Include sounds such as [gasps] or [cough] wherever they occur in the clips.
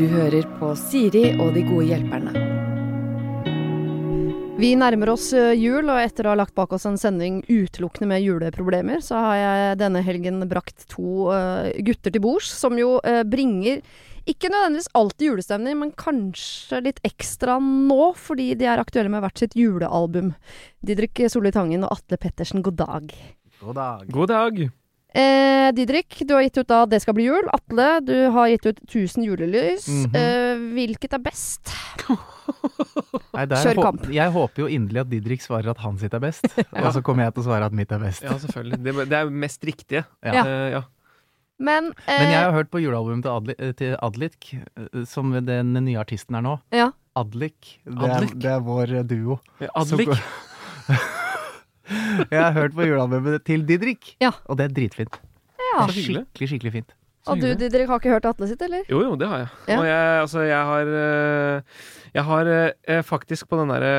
Du hører på Siri og de gode hjelperne. Vi nærmer oss eh, jul, og etter å ha lagt bak oss en sending utelukkende med juleproblemer, så har jeg denne helgen brakt to uh, gutter til bords, som jo uh, bringer ikke nødvendigvis alltid julestemning, men kanskje litt ekstra nå, fordi de er aktuelle med hvert sitt julealbum. Didrik Solli Tangen og Atle Pettersen, god dag. God dag. God dag. Eh, Didrik, du har gitt ut da 'Det skal bli jul'. Atle, du har gitt ut 'Tusen julelys'. Mhm. eh, hvilket er best? [laughs] Nei, der Kjør kamp. Jeg håper jo inderlig at Didrik svarer at han sitt er best, [laughs] og så kommer jeg til å svare at mitt er best. Ja, selvfølgelig. Det, det er mest riktige. Ja. Uh, ja. Men, eh, Men jeg har hørt på julealbumet til, Adli, eh, til Adlik, eh, som den nye artisten er nå. Ja. Adlik. Det er, Adlik? det er vår eh, duo. Adlik. Så- [laughs] jeg har hørt på julealbumet til Didrik, Ja. og det er dritfint. ja. Det er skikkelig, skikkelig fint. Og du, Didrik, har ikke hørt Atle sitt, eller? Jo, jo, det har jeg. Ja. Og jeg, altså, jeg har eh, Jeg har jeg faktisk på den derre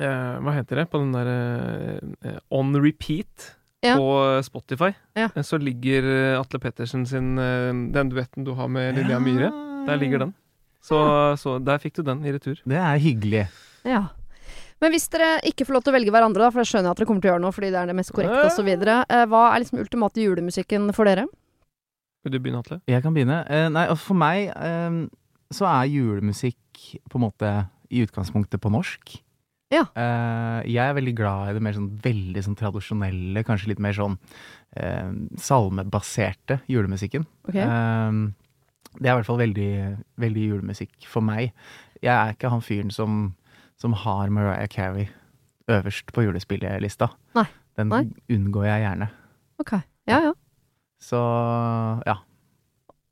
eh, Hva heter det? På den derre eh, On repeat Ja. på Spotify, Ja. eh, så ligger eh, Atle Pettersen sin eh, Den duetten du har med Lilja Myhre. Der ligger den. Så, så der fikk du den i retur. Det er hyggelig. Ja. Men hvis dere ikke får lov til å velge hverandre, da, for det skjønner jeg at dere kommer til å gjøre nå fordi det er det mest korrekte osv., eh, hva er liksom ultimate julemusikken for dere? Vil du begynne, Atle? Jeg kan begynne. Eh, nei, og for meg eh, så er julemusikk på en måte i utgangspunktet på norsk. Ja. Eh, jeg er veldig glad i det mer sånn veldig sånn tradisjonelle, kanskje litt mer sånn eh, salmebaserte julemusikken. Okay. Eh, det er i hvert fall veldig, veldig julemusikk for meg. Jeg er ikke han fyren som, som har Mariah Carey øverst på julespillelista. Nei. Den Nei. unngår jeg gjerne. Ok. Ja, ja. Så ja.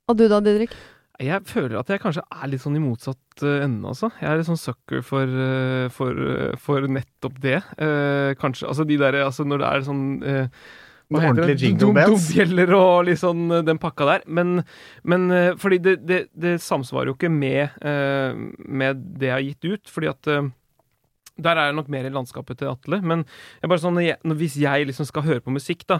Og du da, Didrik? Jeg føler at jeg kanskje er litt sånn i motsatt eh, ende, altså. Jeg er litt sånn sucker for, eh, for, eh, for nettopp det. Eh, kanskje Altså de derre Altså når det er sånn eh, hva heter det? Ordentlige jingle bells. Dumbjeller og litt sånn eh, den pakka der. Men, men eh, fordi det, det, det samsvarer jo ikke med, eh, med det jeg har gitt ut, fordi at der er jeg nok mer i landskapet til Atle. Men jeg bare sånn, når hvis jeg liksom skal høre på musikk, da,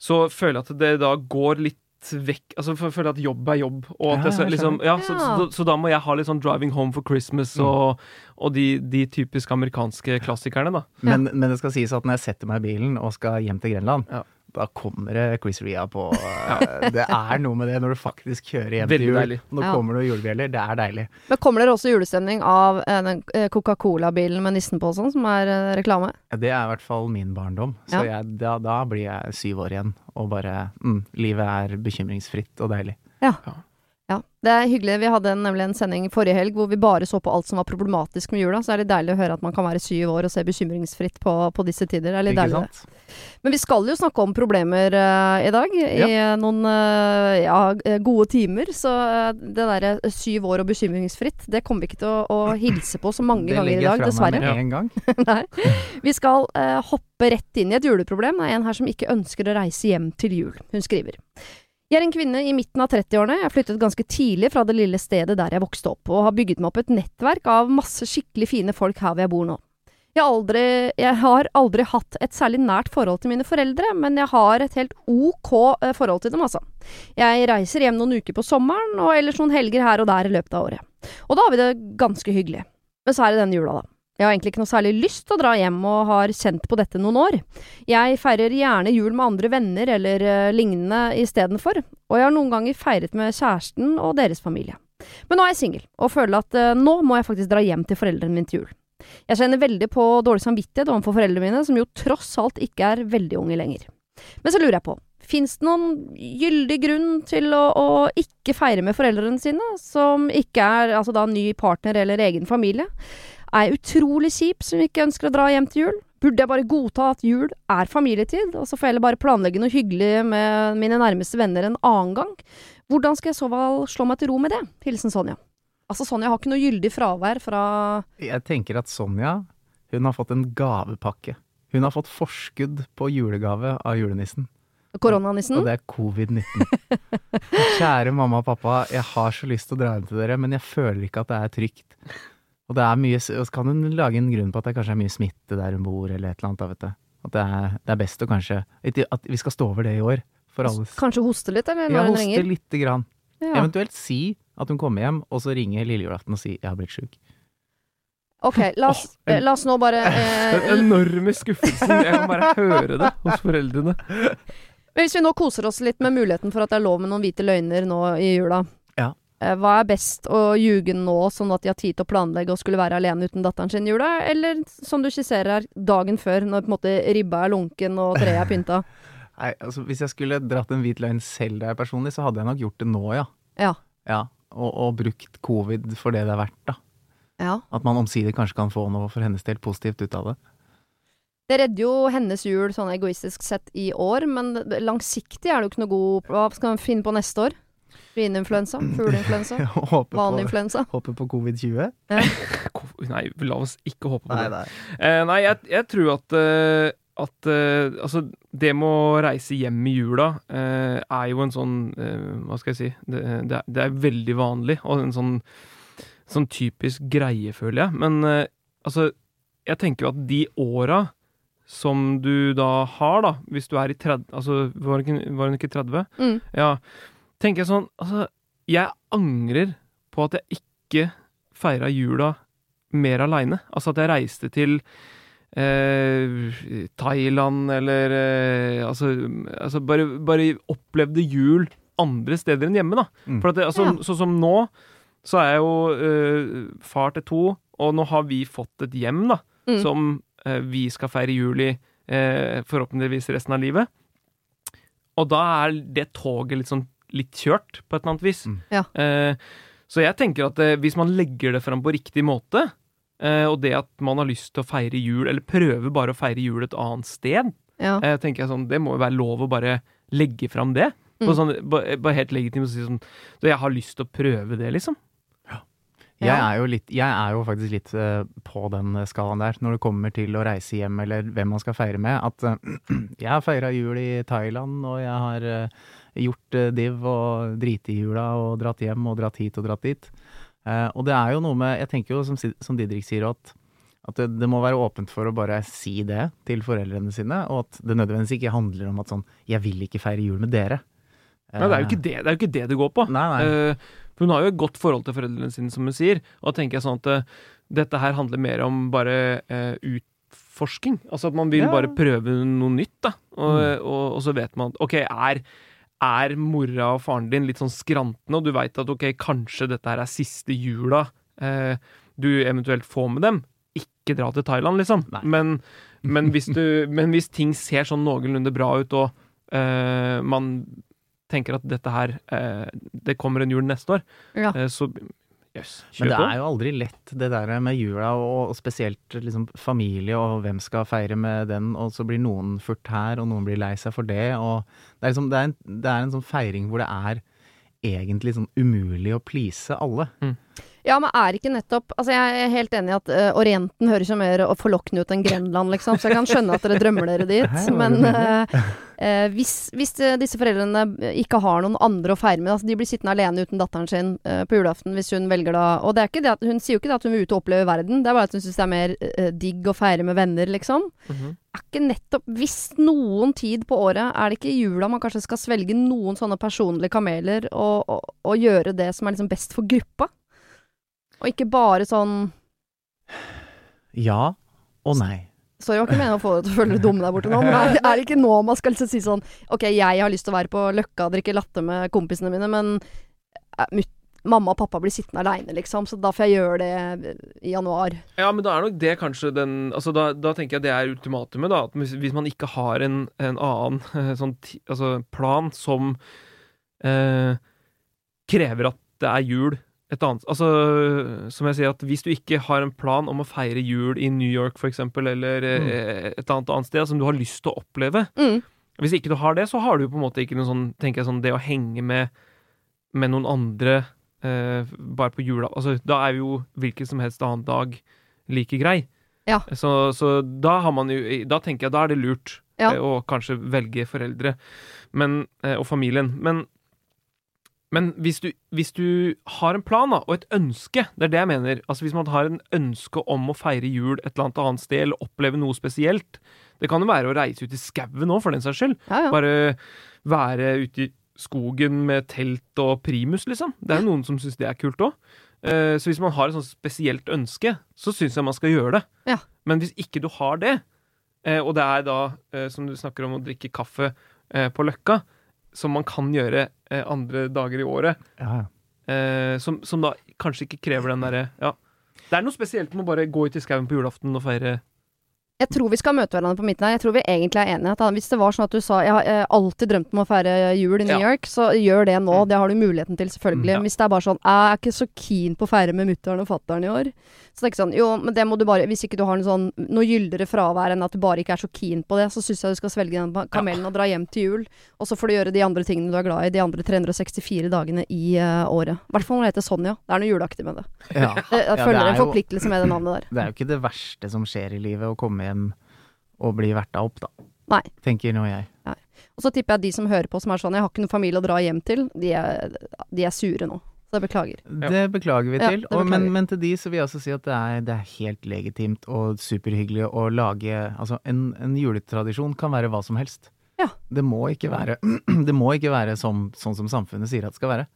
så føler jeg at det da går litt vekk Altså for jeg føler at jobb er jobb. Og at Ja, jeg, så- liksom, ja, så, så, så da må jeg ha litt sånn 'Driving Home for Christmas' Mm. og, og de, de typisk amerikanske klassikerne, da. Men, men det skal sies at når jeg setter meg i bilen og skal hjem til Grenland, Ja. Da kommer det Chris Ria på [laughs] eh, Det er noe med det når du faktisk kjører hjem Veldig til jul. deilig. Nå Ja. kommer det julebjeller. Det er deilig. Men kommer dere også julestemning av eh, den eh, Coca-Cola-bilen med nissen på og sånn, som er reklame? Ja, Det er i hvert fall min barndom. Så Ja. jeg, da, da blir jeg syv år igjen og bare mm, Livet er bekymringsfritt og deilig. Ja, det er hyggelig. Vi hadde nemlig en sending forrige helg hvor vi bare så på alt som var problematisk med jula. Så er det deilig å høre at man kan være syv år og se bekymringsfritt på, på disse tider. Det er litt deilig. det. sant? Men vi skal jo snakke om problemer uh, i dag. I noen uh, ja, eh, gode timer. Så uh, det derre syv år og bekymringsfritt, det kommer vi ikke til å, å hilse på så mange Det ganger i legger jeg dag, fra dessverre. meg med en gang. [laughs] Vi skal hoppe rett inn i et juleproblem. Det er en her som ikke ønsker å reise hjem til jul. Hun skriver. Jeg er en kvinne i midten av 30-årene. Jeg flyttet ganske tidlig fra det lille stedet der jeg vokste opp, og har bygget meg opp et nettverk av masse skikkelig fine folk her hvor jeg bor nå. Jeg aldri, jeg har aldri hatt et særlig nært forhold til mine foreldre, men jeg har et helt ok eh, forhold til dem, altså. Jeg reiser hjem noen uker på sommeren, og ellers noen helger her og der i løpet av året. Og da har vi det ganske hyggelig. Men så er det denne jula, da. Jeg har egentlig ikke noe særlig lyst til å dra hjem, og har kjent på dette noen år. Jeg feirer gjerne jul med andre venner eller uh, lignende istedenfor, og jeg har noen ganger feiret med kjæresten og deres familie. Men nå er jeg singel, og føler at uh, nå må jeg faktisk dra hjem til foreldrene mine til jul. Jeg kjenner veldig på dårlig samvittighet overfor foreldrene mine, som jo tross alt ikke er veldig unge lenger. Men så lurer jeg på, fins det noen gyldig grunn til å, å ikke feire med foreldrene sine, som ikke er altså da ny partner eller egen familie? Er jeg utrolig kjip som ikke ønsker å dra hjem til jul? Burde jeg bare godta at jul er familietid, og så får jeg heller bare planlegge noe hyggelig med mine nærmeste venner en annen gang? Hvordan skal jeg så vel slå meg til ro med det? Hilsen Sonja. Altså, Sonja har ikke noe gyldig fravær fra Jeg tenker at Sonja, hun har fått en gavepakke. Hun har fått forskudd på julegave av julenissen, koronanissen. og det er covid-19. [laughs] Kjære mamma og pappa, jeg har så lyst til å dra hjem til dere, men jeg føler ikke at det er trygt. Og det er mye, og så kan hun lage en grunn på at det kanskje er mye smitte der hun bor, eller et eller annet, da, vet du. At det er, det er best å kanskje At vi skal stå over det i år, for alle. Kanskje hoste litt, eller når hun ringer? Ja, hoste lite grann. Ja. Eventuelt si at hun kommer hjem, og så ringe lille julaften og si 'jeg har blitt sjuk'. Ok, la oss, oh, en- eh, la oss nå bare [laughs] Den eh, enorme skuffelsen. Jeg kan bare høre det hos foreldrene. Men hvis vi nå koser oss litt med muligheten for at det er lov med noen hvite løgner nå i jula, Ja. Hva er best å ljuge nå, sånn at de har tid til å planlegge og skulle være alene uten datteren sin i jula, eller som du skisserer her, dagen før, når på en måte ribba er lunken og treet er pynta? [laughs] Nei, altså Hvis jeg skulle dratt en hvit løgn selv der personlig, så hadde jeg nok gjort det nå, ja. Ja. ja. Og, og brukt covid for det det er verdt, da. Ja. At man omsider kanskje kan få noe for hennes del positivt ut av det. Det redder jo hennes jul sånn egoistisk sett i år, men langsiktig er det jo ikke noe god Hva skal man finne på neste år? Svineinfluensa? Fugleinfluensa? [clears throat] Håper på, håper på covid-20? [laughs] Nei, la oss ikke håpe på det. nei. Eh, nei, jeg, jeg tror at, uh, at uh, Altså, det med å reise hjem i jula uh, er jo en sånn Hva skal jeg si det, det, er, det er veldig vanlig, og en sånn, sånn typisk greie, føler jeg. Men altså, jeg tenker jo at de åra som du da har, da, hvis du er i 30 Altså, var hun ikke, var hun ikke 30? Mm. Ja. Tenker jeg sånn Altså, jeg angrer på at jeg ikke feira jula mer aleine. Altså at jeg reiste til eh, Thailand eller eh, altså, altså bare, bare opplevde jul andre steder enn hjemme, da. Mm. For at det, altså, Ja. Sånn som nå, så er jeg jo eh, far til to, og nå har vi fått et hjem, da, Mm. som eh, vi skal feire jul i eh, forhåpentligvis resten av livet. Og da er det toget litt sånn litt kjørt, på et eller annet vis. Mm. Ja. Eh, så jeg tenker at eh, hvis man legger det fram på riktig måte, eh, og det at man har lyst til å feire jul, eller prøver bare å feire jul et annet sted, Ja. eh, tenker jeg sånn, det må jo være lov å bare legge fram det. På Mm. sånn, bare helt legitimt å si sånn Du, jeg har lyst til å prøve det, liksom. Jeg er jo, litt, jeg er jo faktisk litt på den skalaen der, når det kommer til å reise hjem eller hvem man skal feire med. At [clears throat] jeg har feira jul i Thailand, og jeg har gjort uh, div og driti i jula og dratt hjem og dratt hit og dratt dit. Eh, og det er jo noe med Jeg tenker jo, som, som Didrik sier, at, at det, det må være åpent for å bare si det til foreldrene sine, og at det nødvendigvis ikke handler om at sånn Jeg vil ikke feire jul med dere. Nei, det er jo ikke det det, er jo ikke det, det går på. Nei, nei. Eh, for hun har jo et godt forhold til foreldrene sine, som hun sier. Og da tenker jeg sånn at eh, dette her handler mer om bare eh, utforsking. Altså at man vil Ja. bare prøve noe nytt, da. Og, Mm. og, og så vet man at OK, er, er mora og faren din litt sånn skrantende, og du veit at OK, kanskje dette her er siste jula eh, du eventuelt får med dem. Ikke dra til Thailand, liksom. Men, men, hvis du, men hvis ting ser sånn noenlunde bra ut, og eh, man tenker at dette her eh, Det kommer en jul neste år, Ja. eh, så jøss, Men det er jo aldri lett det der med jula, og, og spesielt liksom familie, og hvem skal feire med den, og så blir noen furt her, og noen blir lei seg for det, og det er, liksom, det er, en, det er en sånn feiring hvor det er egentlig sånn umulig å please alle. Ja, men er ikke nettopp Altså, jeg er helt enig i at uh, Orienten høres jo mer og forlokkende ut enn Grenland, liksom, så jeg kan skjønne at dere drømmer dere dit. [laughs] Men du [laughs] eh, hvis, hvis eh, disse foreldrene ikke har noen andre å feire med Altså, de blir sittende alene uten datteren sin eh, på julaften hvis hun velger da Og det er ikke det at, hun sier jo ikke det at hun vil ut og oppleve verden, det er bare at hun syns det er mer eh, digg å feire med venner, liksom. Mhm. Er ikke nettopp Hvis noen tid på året er det ikke i jula man kanskje skal svelge noen sånne personlige kameler og, og, og gjøre det som er liksom best for gruppa? Og ikke bare sånn Ja og nei. Sorry, jeg var ikke meningen å få deg til å føle deg dum der borte nå, men er, det ikke nå man skal liksom si sånn OK, jeg har lyst til å være på Løkka og drikke latte med kompisene mine, men eh, mamma og pappa blir sittende aleine, liksom, så da får jeg gjøre det i januar. Ja, men da er nok det kanskje den Altså, da, da tenker jeg det er ultimatumet, da. At hvis, man ikke har en, en annen eh, sånn altså plan som eh, krever at det er jul et annet Altså, som jeg sier, at hvis du ikke har en plan om å feire jul i New York, for eksempel, eller mm. et annet annet sted som du har lyst til å oppleve Mm. Hvis ikke du har det, så har du på en måte ikke noe sånn Tenker jeg sånn Det å henge med, med noen andre eh, bare på jula Altså, da er jo hvilken som helst annen dag like grei. Ja. Så, så da har man jo Da tenker jeg da er det lurt Ja. eh, å kanskje velge foreldre men, eh, og familien. Men, men hvis, du, hvis du har en plan da, og et ønske, det er det jeg mener Altså Hvis man har en ønske om å feire jul et eller annet annet sted, eller oppleve noe spesielt Det kan jo være å reise ut i skauen nå, for den saks skyld. Ja, ja. Bare være ute i skogen med telt og primus, liksom. Det er jo noen som syns det er kult òg. så hvis man har et sånt spesielt ønske, så syns jeg man skal gjøre det. Ja. Men hvis ikke du har det, eh, og det er da, eh, som du snakker om, å drikke kaffe eh, på Løkka, som man kan gjøre eh, andre dager i året, Ja, ja. eh, som, som da kanskje ikke krever den derre Ja. Det er noe spesielt med å bare gå ut i skauen på julaften og feire Jeg tror vi skal møte hverandre på midten her. Jeg tror vi egentlig er enige. Hvis det var sånn at du sa jeg har alltid drømt om å feire jul i New Ja. York, så gjør det nå. Det har du muligheten til, selvfølgelig. Mm, ja. Hvis det er bare sånn jeg er ikke så keen på å feire med mutter'n og fatter'n i år. Så det er ikke sånn Jo, men det må du bare Hvis ikke du har sånn, noe gyldigere fravær enn at du bare ikke er så keen på det, så syns jeg du skal svelge den kamelen kamelen og dra hjem til jul. Og så får du gjøre de andre tingene du er glad i de andre 364 dagene i uh, året. I hvert fall når det heter Sonja. Det er noe juleaktig med det. ja. Jeg, jeg Ja, føler er en forpliktelse med det navnet der. Det er jo ikke det verste som skjer i livet, å komme hjem og bli verta opp, da. Nei. Tenker nå jeg. Og så tipper jeg de som hører på som er sånn 'jeg har ikke noen familie å dra hjem til', de er, de er sure nå. Så jeg beklager. Det beklager vi Ja, til. og, men, men til de så vil jeg også si at det er, det er helt legitimt og superhyggelig å lage Altså, en, en juletradisjon kan være hva som helst. Ja. Det må ikke være, [clears throat] det må ikke være som, sånn som samfunnet sier at det skal være.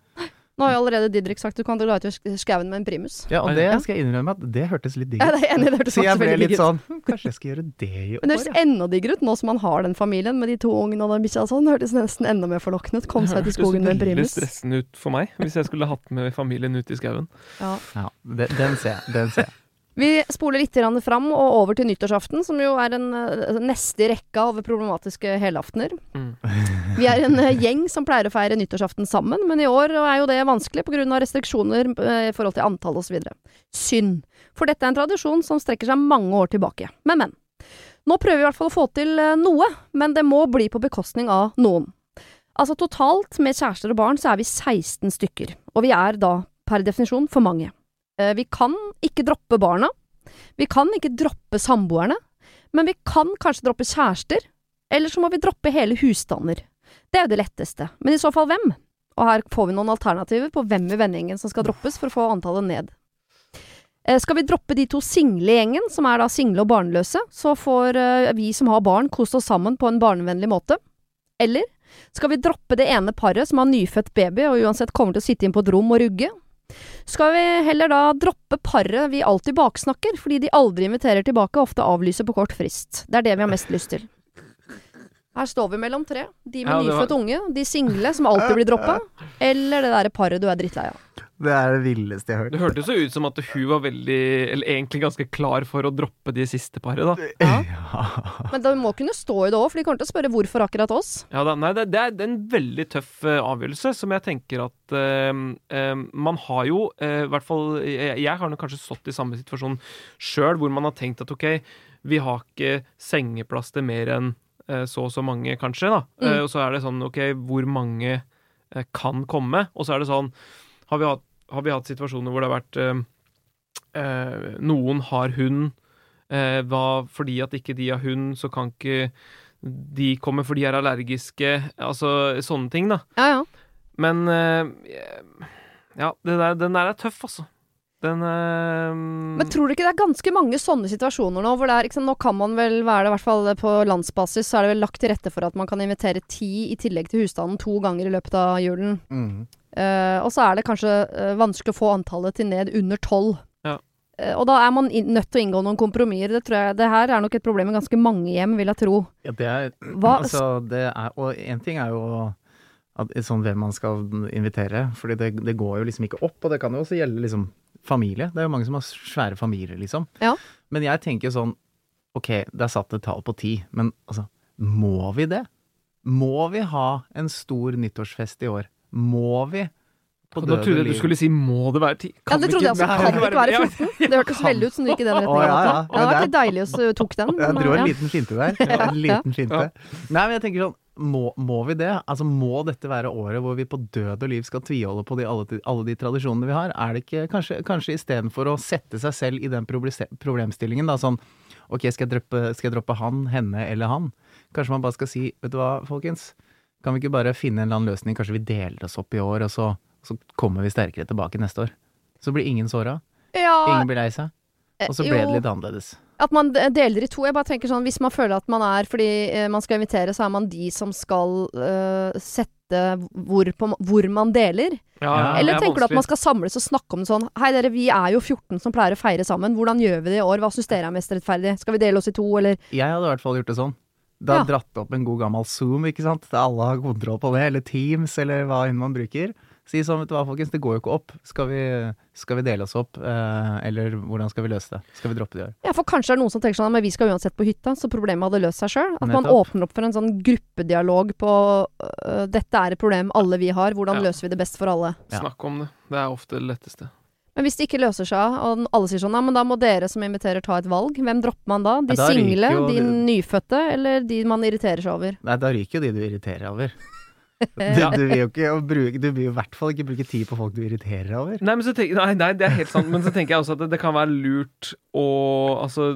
Nå har jo allerede Didrik sagt du kan dra ut i skauen med en primus. Ja, og det skal jeg innrømme at det hørtes litt digg Ja, det er enig, det hørtes Så jeg ble litt sånn hm, Kanskje jeg skal gjøre det i år, [laughs] Men det høres enda diggere ut nå som man har den familien med de to ungene og den bikkja og sånn. Det hørtes nesten enda mer forlokkende ut. Kom seg ut i skogen med en primus. Det hørtes veldig stressende ut for meg, hvis jeg skulle hatt med familien ut i skauen. Ja. Ja, den, den ser jeg. Den ser jeg. Vi spoler litt fram og over til nyttårsaften, som jo er en eh, neste i rekka over problematiske helaftener. Mm. Vi er en eh, [laughs] gjeng som pleier å feire nyttårsaften sammen, men i år er jo det vanskelig pga. restriksjoner eh, i forhold til antall osv. Synd. For dette er en tradisjon som strekker seg mange år tilbake. Men, men. Nå prøver vi i hvert fall å få til noe, men det må bli på bekostning av noen. Altså totalt, med kjærester og barn, så er vi 16 stykker. Og vi er da per definisjon for mange. Eh, Vi kan ikke droppe barna. Vi kan ikke droppe samboerne. Men vi kan kanskje droppe kjærester. Eller så må vi droppe hele husstander. Det er jo det letteste. Men i så fall hvem? Og her får vi noen alternativer på hvem i vennegjengen som skal droppes for å få antallet ned. Eh, Skal vi droppe de to single i gjengen, som er da single og barnløse, så får eh, vi som har barn kose oss sammen på en barnevennlig måte. Eller skal vi droppe det ene paret som har nyfødt baby og uansett kommer til å sitte inn på et rom og rugge? Skal vi heller da droppe paret vi alltid baksnakker, fordi de aldri inviterer tilbake og ofte avlyser på kort frist? Det er det vi har mest lyst til. Her står vi mellom tre. De med Ja, var- nyfødt unge, de single som alltid blir droppa, [laughs] eller det derre paret du er drittlei av. Det er det villeste jeg har hørt. Det hørt. hørtes jo ut som at hun var veldig, eller egentlig ganske klar for å droppe de siste paret, da. Ja. Men det må kunne stå i det òg, for de kommer til å spørre hvorfor akkurat oss. Ja da, nei, det, det er det er en veldig tøff eh, avgjørelse, som jeg tenker at uh, uh, Man har jo, i hvert fall Jeg, jeg har nok kanskje stått i samme situasjon sjøl, hvor man har tenkt at ok, vi har ikke sengeplass til mer enn så og så mange, kanskje, da. Mm. Og så er det sånn, ok, hvor mange kan komme? Og så er det sånn Har vi hatt, har vi hatt situasjoner hvor det har vært eh, eh, Noen har hund. Eh, hva, fordi at ikke de har hund, så kan ikke de komme fordi de er allergiske. Altså sånne ting, da. Ja, ja. Men eh, Ja, det der, den der er tøff, altså. Den eh, Men tror du ikke det er ganske mange sånne situasjoner nå, hvor det er ikke sant, Nå kan man vel være det, i hvert fall på landsbasis, så er det vel lagt til rette for at man kan invitere ti i tillegg til husstanden to ganger i løpet av julen. Mm. Eh, og så er det kanskje uh, vanskelig å få antallet til ned under tolv. Ja. Eh, og da er man nødt til å inngå noen kompromisser. Det tror jeg Det her er nok et problem i ganske mange hjem, vil jeg tro. Ja, det er Hva [clears throat] Altså, det er Og én ting er jo at, sånn hvem man skal invitere, fordi det, det går jo liksom ikke opp. Og det kan jo også gjelde liksom familie. Det er jo mange som har svære familier, liksom. Ja. Men jeg tenker jo sånn Ok, det er satt et tall på ti, men altså, må vi det? Må vi ha en stor nyttårsfest i år? Må vi? På Nå trodde jeg du skulle si 'må det være ti'? Ja, det trodde jeg også. Kan det ikke være Ja, 14? Det hørtes veldig ut som du gikk i den retningen. ja, ja. Det hadde vært litt deilig hvis du tok den. Jeg dro [laughs] en liten finte der. En liten finte. Nei, men jeg tenker sånn, må, må vi det? Altså, må dette være året hvor vi på død og liv skal tviholde på de, alle, alle de tradisjonene vi har? Er det ikke kanskje, kanskje istedenfor å sette seg selv i den problemstillingen, da sånn Ok, skal jeg, droppe, skal jeg droppe han, henne eller han? Kanskje man bare skal si, vet du hva, folkens, kan vi ikke bare finne en eller annen løsning? Kanskje vi deler oss opp i år, og så, så kommer vi sterkere tilbake neste år? Så blir ingen såra, Ja, ingen blir lei seg, og så ble jo. det litt annerledes. At man deler i to. Jeg bare tenker sånn, Hvis man føler at man er Fordi eh, man skal invitere, så er man de som skal uh, sette hvor, på, hvor man deler? Ja, Eller er tenker du at man skal samles og snakke om det sånn Hei dere, vi er jo 14 som pleier å feire sammen. Hvordan gjør vi det i år? Hva syns dere er mest rettferdig? Skal vi dele oss i to, eller Jeg hadde i hvert fall gjort det sånn. Da Ja. dratt opp en god gammel Zoom, ikke sant. Alle har kontroll på det. Eller Teams, eller hva enn man bruker. Si sånn, vet du hva folkens, det går jo ikke opp. Skal vi, skal vi dele oss opp? Eh, eller hvordan skal vi løse det? Skal vi droppe det i år? Ja, for kanskje er det noen som tenker sånn Men vi skal uansett på hytta, så problemet hadde løst seg sjøl. At man åpner opp for en sånn gruppedialog på uh, Dette er et problem alle vi har, hvordan Ja. løser vi det best for alle? Ja. Snakk om det. Det er ofte det letteste. Men hvis det ikke løser seg, og alle sier sånn ja, men da må dere som inviterer ta et valg. Hvem dropper man da? De Ja, da single, jo de nyfødte, eller de man irriterer seg over? Nei, da ryker jo de du irriterer over. [laughs] Du, du vil jo ikke bruke, du vil i hvert fall ikke bruke tid på folk du irriterer deg over. Nei, men så tenk, nei, nei, det er helt sant. Men så tenker jeg også at det, det kan være lurt å Altså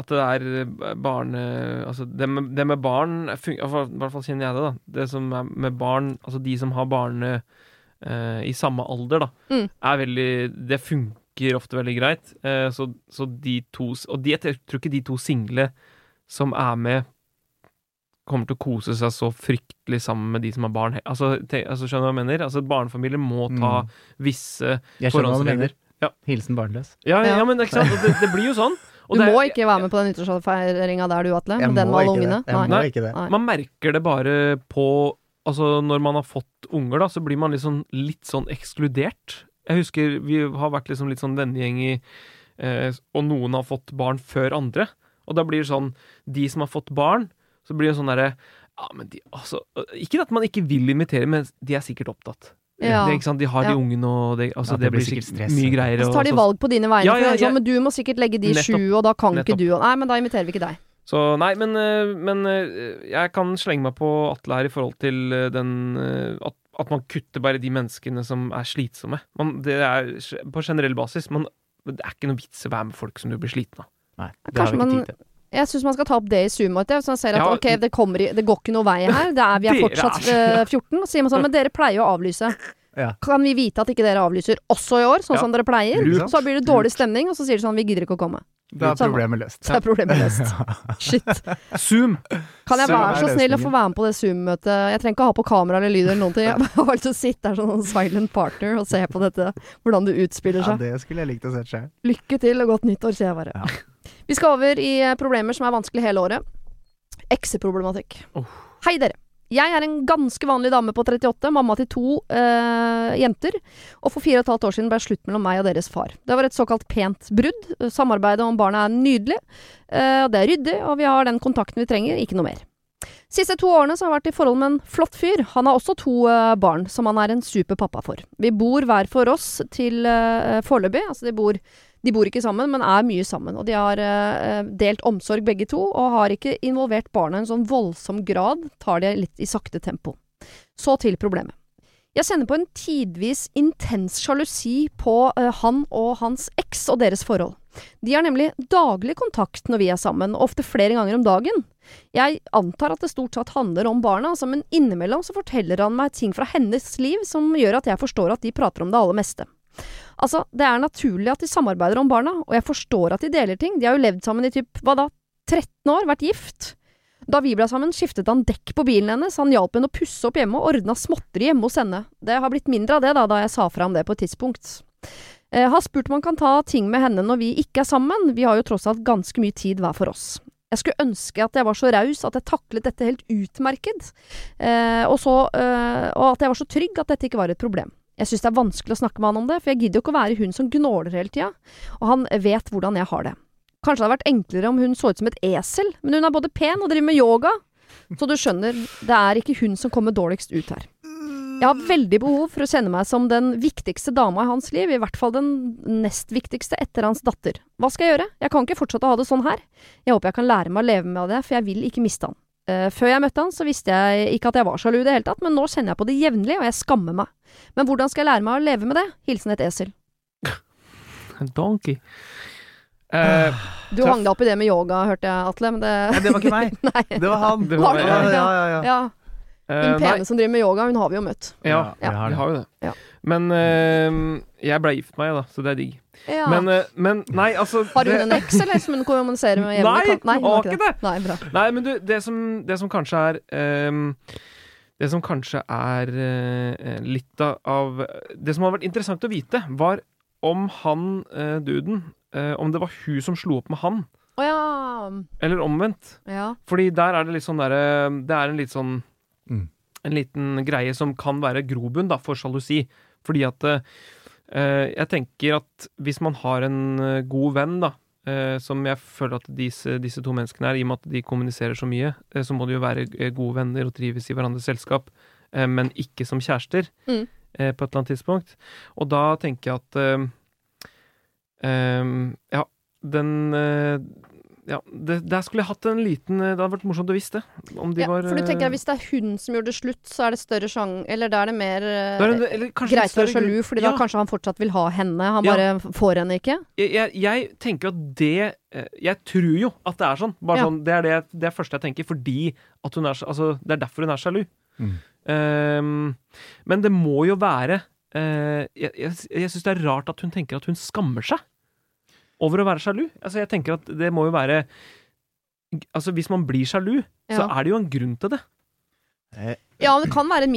at det er barne... Altså det med, det med barn I hvert fall kjenner jeg det, da. Det som er med barn Altså de som har barn eh, i samme alder, da, Mm. er veldig Det funker ofte veldig greit. Eh, så, så de to Og de, jeg tror ikke de to single som er med kommer til å kose seg så fryktelig sammen med de som har barn. Altså, te, altså Skjønner du hva jeg mener? Altså Barnefamilier må ta Mm. visse Forhåndsregler. Ja. Hilsen barnløs. Ja, ja, Ja. men ikke sant? Det, det blir jo sånn. Og Du det, må ikke være med på den nyttårsfeiringa der du, Atle. Jeg Med den må med alle ikke ungene. det. Jeg må ikke det. Nei. Man merker det bare på Altså, når man har fått unger, da, så blir man sånn, litt sånn ekskludert. Jeg husker vi har vært liksom litt sånn vennegjeng i eh, Og noen har fått barn før andre. Og da blir det sånn De som har fått barn, så blir det sånn derre Ja, men de Altså Ikke at man ikke vil invitere, men de er sikkert opptatt. Ja. Det, ikke sant? De har Ja. de ungene, og det, altså, Ja, det, det blir sikkert sikkert stress. mye greier. Og så tar de valg på dine vegne. Ja, ja. Men du må sikkert legge de sju, og da kan ikke du. Og, nei, men da inviterer vi ikke deg. Så nei, men, eh, men eh, jeg kan slenge meg på Atle her i forhold til eh, den at, at man kutter bare de menneskene som er slitsomme. Man, det er på generell basis. Man, det er ikke noe vits i å være med folk som du blir sliten av. Nei, det har vi ikke tid til. Jeg syns man skal ta opp det i Zoom-møtet. Så man ser at Ja, ok, det, i, det går ikke noe vei her. Det er, vi er [laughs] fortsatt er- eh, 14. Så sier man sånn, men dere pleier jo å avlyse. Ja. Kan vi vite at ikke dere avlyser også i år, sånn som dere pleier? Lurt. Så blir det dårlig stemning, og så sier de sånn, vi gidder ikke å komme. Da er problemet løst. Da er problemet løst. [laughs] Shit. Zoom! Kan jeg være så snill å få være med på det Zoom-møtet? Jeg trenger ikke å ha på kamera eller lyd eller noen ting. Jeg har bare lyst til å sitte der som en silent partner og se på dette, hvordan det utspiller seg. Ja, det skulle jeg likt å se sjøl. Lykke til og godt nyttår, sier jeg bare. Ja. Vi skal over i problemer som er vanskelig hele året. Ekseproblematikk. Oh. Hei, dere. Jeg er en ganske vanlig dame på 38, mamma til to øh, jenter. Og for fire og et halvt år siden ble det slutt mellom meg og deres far. Det var et såkalt pent brudd. Samarbeidet om barna er nydelig. øh, det er ryddig, og vi har den kontakten vi trenger, ikke noe mer. Siste to årene så har jeg vært i forhold med en flott fyr. Han har også to øh, barn, som han er en super pappa for. Vi bor hver for oss til foreløpig. Altså, de bor, de bor ikke sammen, men er mye sammen. Og de har eh, delt omsorg begge to, og har ikke involvert barna i en sånn voldsom grad. Tar det litt i sakte tempo. Så til problemet. Jeg kjenner på en tidvis intens sjalusi på eh, han og hans eks og deres forhold. De har nemlig daglig kontakt når vi er sammen, ofte flere ganger om dagen. Jeg antar at det stort sett handler om barna, altså, men innimellom så forteller han meg ting fra hennes liv som gjør at jeg forstår at de prater om det aller meste. Altså, det er naturlig at de samarbeider om barna, og jeg forstår at de deler ting. De har jo levd sammen i typ, hva da, 13 år, vært gift. Da vi ble sammen, skiftet han dekk på bilen hennes, han hjalp henne å pusse opp hjemme og ordna småtteri hjemme hos henne. Det har blitt mindre av det da, da jeg sa fra om det på et tidspunkt. Jeg har spurt om han kan ta ting med henne når vi ikke er sammen, vi har jo tross alt ganske mye tid hver for oss. Jeg skulle ønske at jeg var så raus at jeg taklet dette helt utmerket, eh, og, så, eh, og at jeg var så trygg at dette ikke var et problem. Jeg syns det er vanskelig å snakke med han om det, for jeg gidder jo ikke å være hun som gnåler hele tida, og han vet hvordan jeg har det. Kanskje det hadde vært enklere om hun så ut som et esel, men hun er både pen og driver med yoga, så du skjønner, det er ikke hun som kommer dårligst ut her. Jeg har veldig behov for å kjenne meg som den viktigste dama i hans liv, i hvert fall den nest viktigste etter hans datter. Hva skal jeg gjøre? Jeg kan ikke fortsette å ha det sånn her. Jeg håper jeg kan lære meg å leve med det, for jeg vil ikke miste han. Eh, før jeg møtte han, så visste jeg ikke at jeg var sjalu i det hele tatt, men nå kjenner jeg på det jevnlig, og jeg skammer meg. Men hvordan skal jeg lære meg å leve med det? Hilsen et esel. [laughs] Donkey. Uh, [sighs] Du hang deg opp i det med yoga, hørte jeg, Atle, men det Nei, det var ikke meg. [laughs] Det var han. Det var ja, ja, ja, ja. Ja, pene nei, som driver med yoga, hun har vi jo møtt. ja, vi har vi det. har jo det. Ja. Men uh, jeg ble gift meg, da, så det er digg. Ja. Men, uh, men nei, altså har hun det- en eks, eller som hun kommuniserer med hjemme? Nei, Kan- hun hun har ikke det. Nei, bra. Nei, men du, det som, det som kanskje er um, det som kanskje er uh, litt av- Det som hadde vært interessant å vite, var om han eh, duden eh, Om det var hun som slo opp med han, Oh, ja. eller omvendt. ja. Fordi der er det litt sånn derre Det er en litt sånn Mm. En liten greie som kan være grobunn for sjalusi. Fordi at eh, Jeg tenker at hvis man har en eh, god venn, da, eh, som jeg føler at disse, disse to menneskene er, i og med at de kommuniserer så mye, eh, så må de jo være eh, gode venner og trives i hverandres selskap, eh, men ikke som kjærester Mm. eh, på et eller annet tidspunkt. Og da tenker jeg at eh, eh, Ja, den eh, ja, det, der skulle jeg hatt en liten eh, Det hadde vært morsomt å visste. Om de ja. var For du tenker eh, at hvis det er hun som gjorde det slutt, så er det større sjang... Eller da er det mer eh, er det, eller greit å være sjalu, fordi ja, da kanskje han fortsatt vil ha henne. Han Ja. bare får henne ikke. jeg, jeg, jeg tenker at det eh, Jeg tror jo at det er sånn. Bare Ja. sånn det er det, det er første jeg tenker, fordi at hun er så- Altså, det er derfor hun er sjalu. Mm. Ehm, men det må jo være Uh, Jeg, jeg, jeg syns det er rart at hun tenker at hun skammer seg over å være sjalu. Altså, jeg tenker at det må jo være Altså, hvis man blir sjalu, så er det jo en grunn til det. Eh, Ja, det kan være en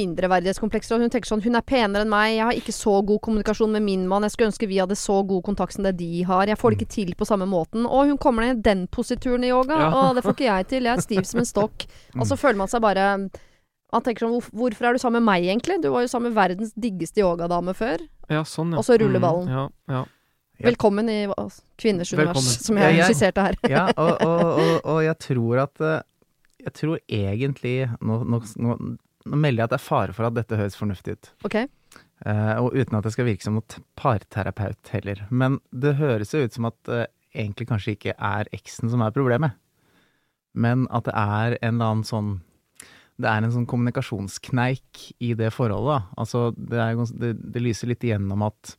Og hun tenker sånn Hun er penere enn meg, jeg har ikke så god kommunikasjon med min mann, jeg skulle ønske vi hadde så god kontakt som det de har. Jeg får det ikke til på samme måten. Og hun kommer ned i den posituren i yoga, Ja. og det får ikke jeg til. Jeg er stiv som en stokk. [laughs] Og så føler man seg bare Man tenker sånn Hvorfor er du sammen med meg, egentlig? Du var jo sammen med verdens diggeste yogadame før. Ja, sånn, ja. Og så ruller ballen. Mm, ja, ja. Ja. Velkommen i kvinners univers, som jeg jeg- skisserte her. Ja, og, [laughs] og, og, og jeg tror at eh, Jeg tror egentlig nå, nå, nå, melder jeg at det er fare for at dette høres fornuftig ut. Ok? Uh, og uten at det skal virke som noe parterapeut heller. Men det høres jo ut som at det egentlig kanskje ikke er eksen som er problemet. Men at det er en eller annen sånn Det er en sånn kommunikasjonskneik i det forholdet, da. Altså, det, er, det, det lyser litt igjennom at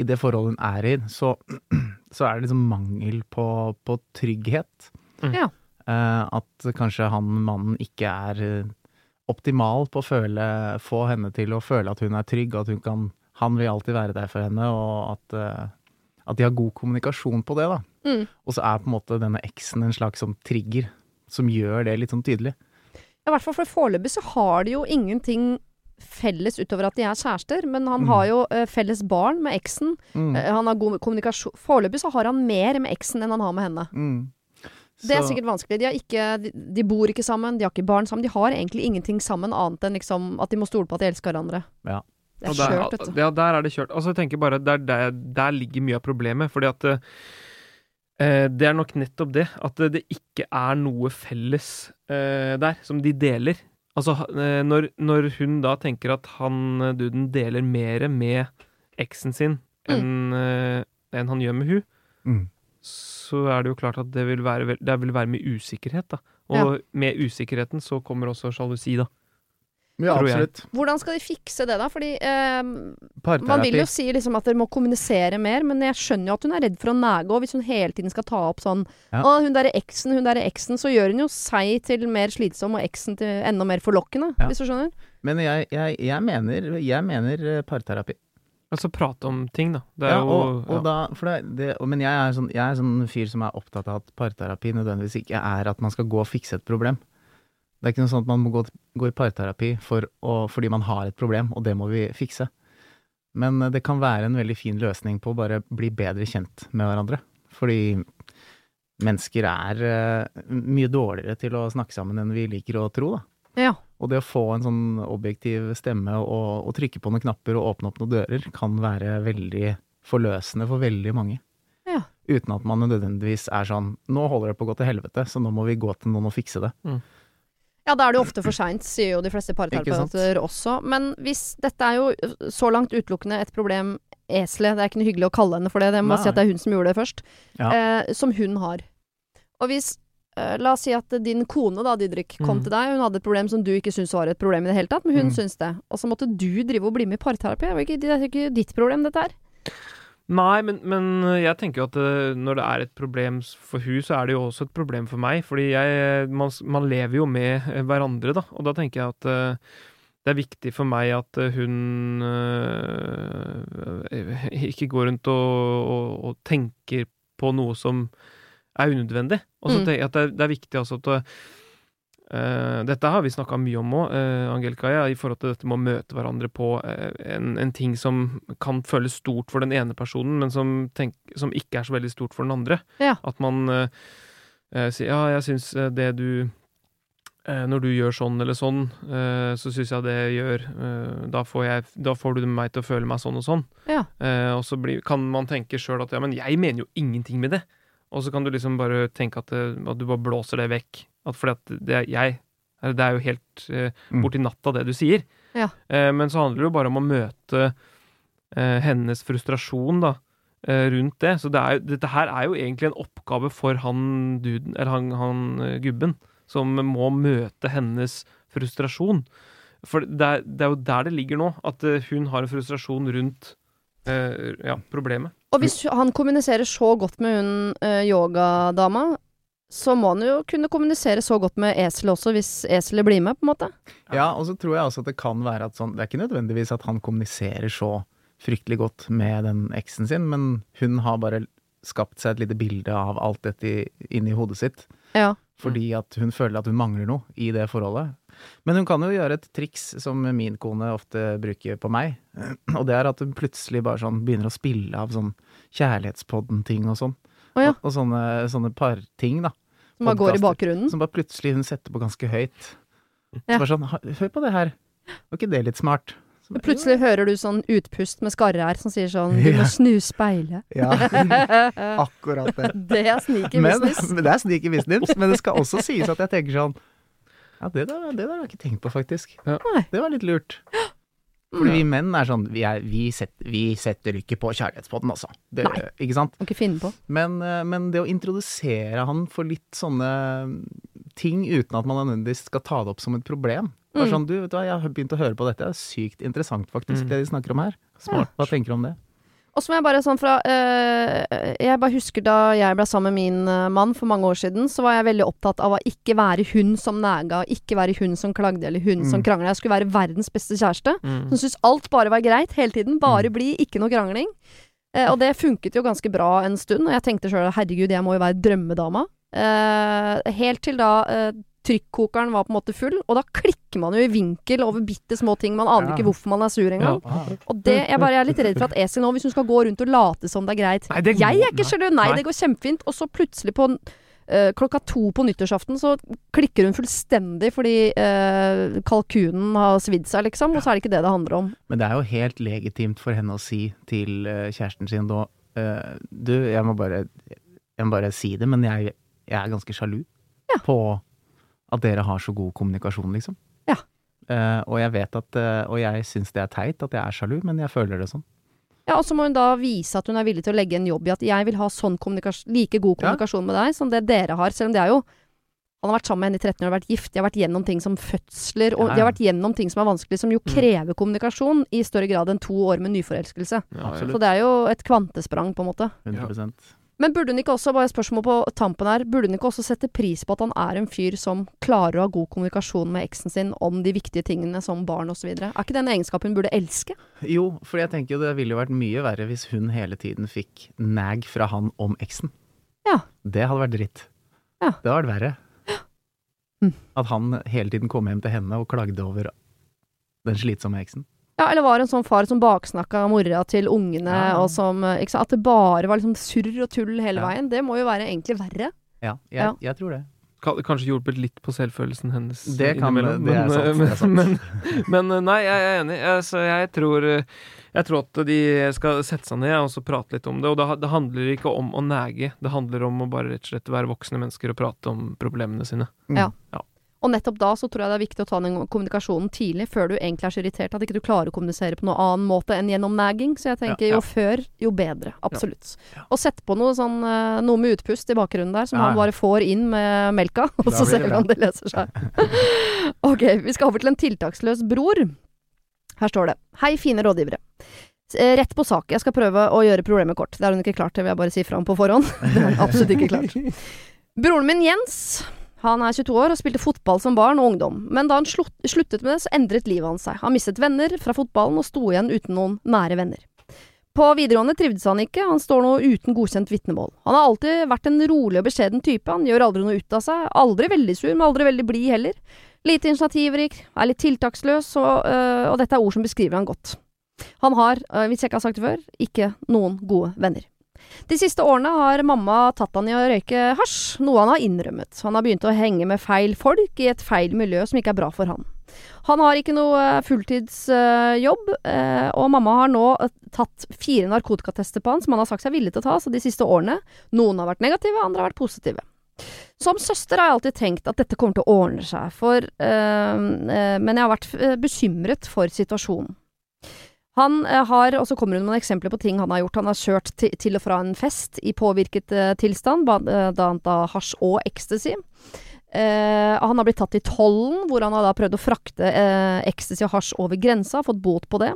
i det forholdet hun er i, så, [clears throat] så er det liksom mangel på, på trygghet. Mm. Ja. Eh, at kanskje han mannen ikke er eh, optimal på å føle, få henne til å føle at hun er trygg, at hun kan, han vil alltid være der for henne, og at, eh, at de har god kommunikasjon på det, da. Mm. Og så er på en måte denne eksen en slags sånn trigger, som gjør det litt sånn tydelig. Ja, I hvert fall for foreløpig så har de jo ingenting felles utover at de er kjærester, men han Mm. har jo uh, felles barn med eksen. Mm. Uh, han har god kommunikasjon Foreløpig så har han mer med eksen enn han har med henne. Mm. Det er sikkert vanskelig. De, har ikke, de, de bor ikke sammen, de har ikke barn sammen. De har egentlig ingenting sammen annet enn liksom at de må stole på at de elsker hverandre. Ja. Det er der, kjørt, vet du. Ja, der er det kjørt. Altså, jeg tenker bare, der, der, der ligger mye av problemet. Fordi at uh, Det er nok nettopp det. At det ikke er noe felles eh, der, som de deler. Altså, eh, når, når hun da tenker at han eh, duden deler mer med eksen sin enn mm. en han gjør med hun, Mm. så er det jo klart at det vil være, det vil være med usikkerhet, da. Og med usikkerheten så kommer også sjalusi, da. Ja, absolutt. Hvordan skal de fikse det, da? Fordi eh, man vil jo si liksom at dere må kommunisere mer, men jeg skjønner jo at hun er redd for å nage. òg, hvis hun hele tiden skal ta opp sånn Ja. 'Å, hun derre eksen, hun derre eksen', så gjør hun jo seg til mer slitsom og eksen til enda mer forlokkende, Ja. hvis du skjønner? Men jeg, jeg, jeg mener, jeg mener eh, parterapi. Altså prate om ting, da. Det er Ja, jo og, og da, for det, det, men jeg er, sånn, jeg er sånn fyr som er opptatt av at parterapi nødvendigvis ikke er at man skal gå og fikse et problem. Det er ikke noe sånn at man må gå, gå i parterapi for å, fordi man har et problem, og det må vi fikse. Men eh, det kan være en veldig fin løsning på å bare bli bedre kjent med hverandre. Fordi mennesker er uh, mye dårligere til å snakke sammen enn vi liker å tro, da. Ja. Og det å få en sånn objektiv stemme og, og trykke på noen knapper og åpne opp noen dører, kan være veldig forløsende for veldig mange. Ja. Uten at man nødvendigvis er sånn Nå holder det på å gå til helvete, så nå må vi gå til noen og fikse det. Ja, da er det jo ofte for seint, sier jo de fleste parterapeuter også. Men hvis dette er jo så langt utelukkende et problem eselet, det er ikke noe hyggelig å kalle henne for det, det må Nei. si at det er hun som gjorde det først, Ja. eh, som hun har. Og hvis eh, La oss si at din kone, da, Didrik, kom mm. til deg. Hun hadde et problem som du ikke syntes var et problem i det hele tatt, men hun mm. syntes det. Og så måtte du drive og bli med i parterapi. Det er ikke ditt problem, dette her. Nei, men, men jeg tenker jo at eh, når det er et problem for hun, så er det jo også et problem for meg. Fordi jeg, man, man lever jo med eh, hverandre, da. Og da tenker jeg at eh, det er viktig for meg at eh, hun øh, ikke går rundt og, og, og tenker på noe som er unødvendig. Og så Mm. tenker jeg at det er, det er viktig altså at eh, Dette har vi snakka mye om òg, Angelica og jeg, i forhold til dette med å møte hverandre på uh, en, en ting som kan føles stort for den ene personen, men som, tenk, som ikke er så veldig stort for den andre. Ja. At man eh, eh, sier ja, jeg syns eh, det du eh, når du gjør sånn eller sånn, eh, så syns jeg det gjør eh, da, får jeg, da får du meg til å føle meg sånn og sånn. Ja. Eh, og så blir, kan man tenke sjøl at ja, men jeg mener jo ingenting med det. Og så kan du liksom bare tenke at, at du bare blåser det vekk. At fordi at det er jeg Det er jo helt eh, Mm. borti natta, det du sier. Ja. Uh, men så handler det jo bare om å møte uh, hennes frustrasjon, da. uh, Rundt det. Så det er, jo- dette her er jo egentlig en oppgave for han duden, eller han, han eh, gubben, som må møte hennes frustrasjon. For det er, det er jo der det ligger nå, at eh, hun har en frustrasjon rundt eh, ja, problemet. Og hvis han kommuniserer så godt med hun eh, yogadama, så må han jo kunne kommunisere så godt med eselet også, hvis eselet blir med, på en måte. Ja, og så tror jeg også at det kan være at sånn Det er ikke nødvendigvis at han kommuniserer så fryktelig godt med den eksen sin, men hun har bare skapt seg et lite bilde av alt dette inni hodet sitt. Ja. Fordi at hun føler at hun mangler noe i det forholdet. Men hun kan jo gjøre et triks som min kone ofte bruker på meg. [clears throat] Og det er at hun plutselig bare sånn begynner å spille av sånn Kjærlighetspodden-ting og sånn. Oh, ja. Og, og sånne, sånne parting, da. Som bare går i bakgrunnen. Som bare plutselig hun setter på ganske høyt. Ja. Så bare sånn, hør på det her. Var ikke det litt smart? Så bare, Plutselig hører du sånn utpust med skarre her som sier sånn Du må snu speilet. Ja, [laughs] akkurat det. det er sneaky business. [laughs] men det er sneaky business. Men det skal også sies at jeg tenker sånn Ja, det der, det der har jeg ikke tenkt på, faktisk. Ja. Det var litt lurt. [gasps] Fordi vi menn er sånn Vi, er, vi, setter, vi setter ikke på kjærlighetspodden, altså. Det, Nei. ikke sant? Må ikke finne på. Men, eh, men det å introdusere han for litt sånne ting uten at man nødvendigvis skal ta det opp som et problem. Bare Mm. sånn, du, vet du hva, jeg har begynt å høre på dette, det er sykt interessant faktisk, Mm. det de snakker om her. Smart. Hva tenker du om det? Og så må jeg bare sånn fra eh, Jeg bare husker da jeg ble sammen med min eh, mann for mange år siden, så var jeg veldig opptatt av å ikke være hun som nega, ikke være hun som klagde eller hun som Mm. krangla. Jeg skulle være verdens beste kjæreste. Mm. Som syntes alt bare var greit hele tiden. Bare Mm. bli, ikke noe krangling. Eh, og det funket jo ganske bra en stund, og jeg tenkte sjøl herregud, jeg må jo være drømmedama. Eh, helt til da eh, trykkokeren var på en måte full, og da klikker man jo i vinkel over bitte små ting. Man aner Ja. ikke hvorfor man er sur engang. Ja. Og det, jeg, bare, jeg er litt redd for at Esi nå, hvis hun skal gå rundt og late som det er greit Nei, det Jeg er ikke sjalu, nei, Nei. det går kjempefint. Og så plutselig på eh, klokka to på nyttårsaften så klikker hun fullstendig fordi eh, kalkunen har svidd seg, liksom. Og så er det ikke det det handler om. Men det er jo helt legitimt for henne å si til eh, kjæresten sin da Du, jeg må bare, jeg må bare si det, men jeg, jeg er ganske sjalu Ja. på at dere har så god kommunikasjon, liksom. Ja. Uh, og jeg vet at uh, Og jeg syns det er teit at jeg er sjalu, men jeg føler det sånn. Ja, Og så må hun da vise at hun er villig til å legge en jobb i at jeg vil ha sånn like god Ja. kommunikasjon med deg som det dere har. Selv om det er jo Han har vært sammen med henne i 13 år, vært gift, de har vært gjennom ting som fødsler, og Ja, de har vært gjennom ting som er vanskelig, som jo Mm. krever kommunikasjon i større grad enn to år med nyforelskelse. Ja, ja. Så det er jo et kvantesprang, på en måte. 100 Men burde hun ikke også, bare spørsmål på tampen her, burde hun ikke også sette pris på at han er en fyr som klarer å ha god kommunikasjon med eksen sin om de viktige tingene som barn osv.? Er ikke det en egenskap hun burde elske? Jo, for jeg tenker jo det ville jo vært mye verre hvis hun hele tiden fikk nag fra han om eksen. Ja. Det hadde vært dritt. Ja. Det hadde vært verre. Mm. At han hele tiden kom hjem til henne og klagde over den slitsomme eksen. Ja, eller var en sånn far som baksnakka mora til ungene, Ja. og som eh, ikke sant, At det bare var liksom surr og tull hele Ja. veien. Det må jo være egentlig verre. Ja, jeg, Ja. jeg tror det. Kanskje hjulpet litt på selvfølelsen hennes. Det kan- innimellom, det er men, sant, det er sant. Men, men, nei, jeg er enig. Jeg, så jeg, tror, jeg tror at de skal sette seg ned og så prate litt om det. Og det, det handler ikke om å nege, det handler om å bare rett og slett være voksne mennesker og prate om problemene sine. Mm. Ja. Og nettopp da så tror jeg det er viktig å ta den kommunikasjonen tidlig, før du egentlig er så irritert at ikke du klarer å kommunisere på noen annen måte enn gjennom nagging. Så jeg tenker Ja, ja. jo før, jo bedre. Absolutt. Ja. Og sett på noe sånn eh, noe med utpust i bakgrunnen der, som han bare får inn med melka, [laughs] og så ser vi om det løser seg. [laughs] ok, vi skal over til en tiltaksløs bror. Her står det. Hei, fine rådgivere. Eh, Rett på sak. Jeg skal prøve å gjøre problemet kort. Det er hun ikke klart, til, vil jeg bare si fra om på forhånd. [laughs] Det er hun absolutt ikke klart. Broren min Jens han er 22 år og spilte fotball som barn og ungdom. Men da han sluttet med det, så endret livet hans seg. Han mistet venner fra fotballen og sto igjen uten noen nære venner. På videregående trivdes han ikke, han står nå uten godkjent vitnemål. Han har alltid vært en rolig og beskjeden type, han gjør aldri noe ut av seg, aldri veldig sur, men aldri veldig blid heller. Lite initiativrik, er litt tiltaksløs, og, øh, og dette er ord som beskriver han godt. Han har, øh, hvis jeg ikke har sagt det før, ikke noen gode venner. De siste årene har mamma tatt han i å røyke hasj, noe han har innrømmet. Han har begynt å henge med feil folk i et feil miljø som ikke er bra for han. Han har ikke noe fulltidsjobb, eh, og mamma har nå eh, tatt fire narkotikatester på han som han har sagt seg villig til å ta, så de siste årene. Noen har vært negative, andre har vært positive. Som søster har jeg alltid tenkt at dette kommer til å ordne seg, for øh, øh, Men jeg har vært bekymret for situasjonen. Han øh, har, og så kommer hun med noen eksempler på ting han har gjort. Han har kjørt til, og fra en fest i påvirket øh, tilstand, blant annet av hasj og ecstasy. Eh, han har blitt tatt i tollen, hvor han har da prøvd å frakte eh, ecstasy og hasj over grensa, fått bot på det.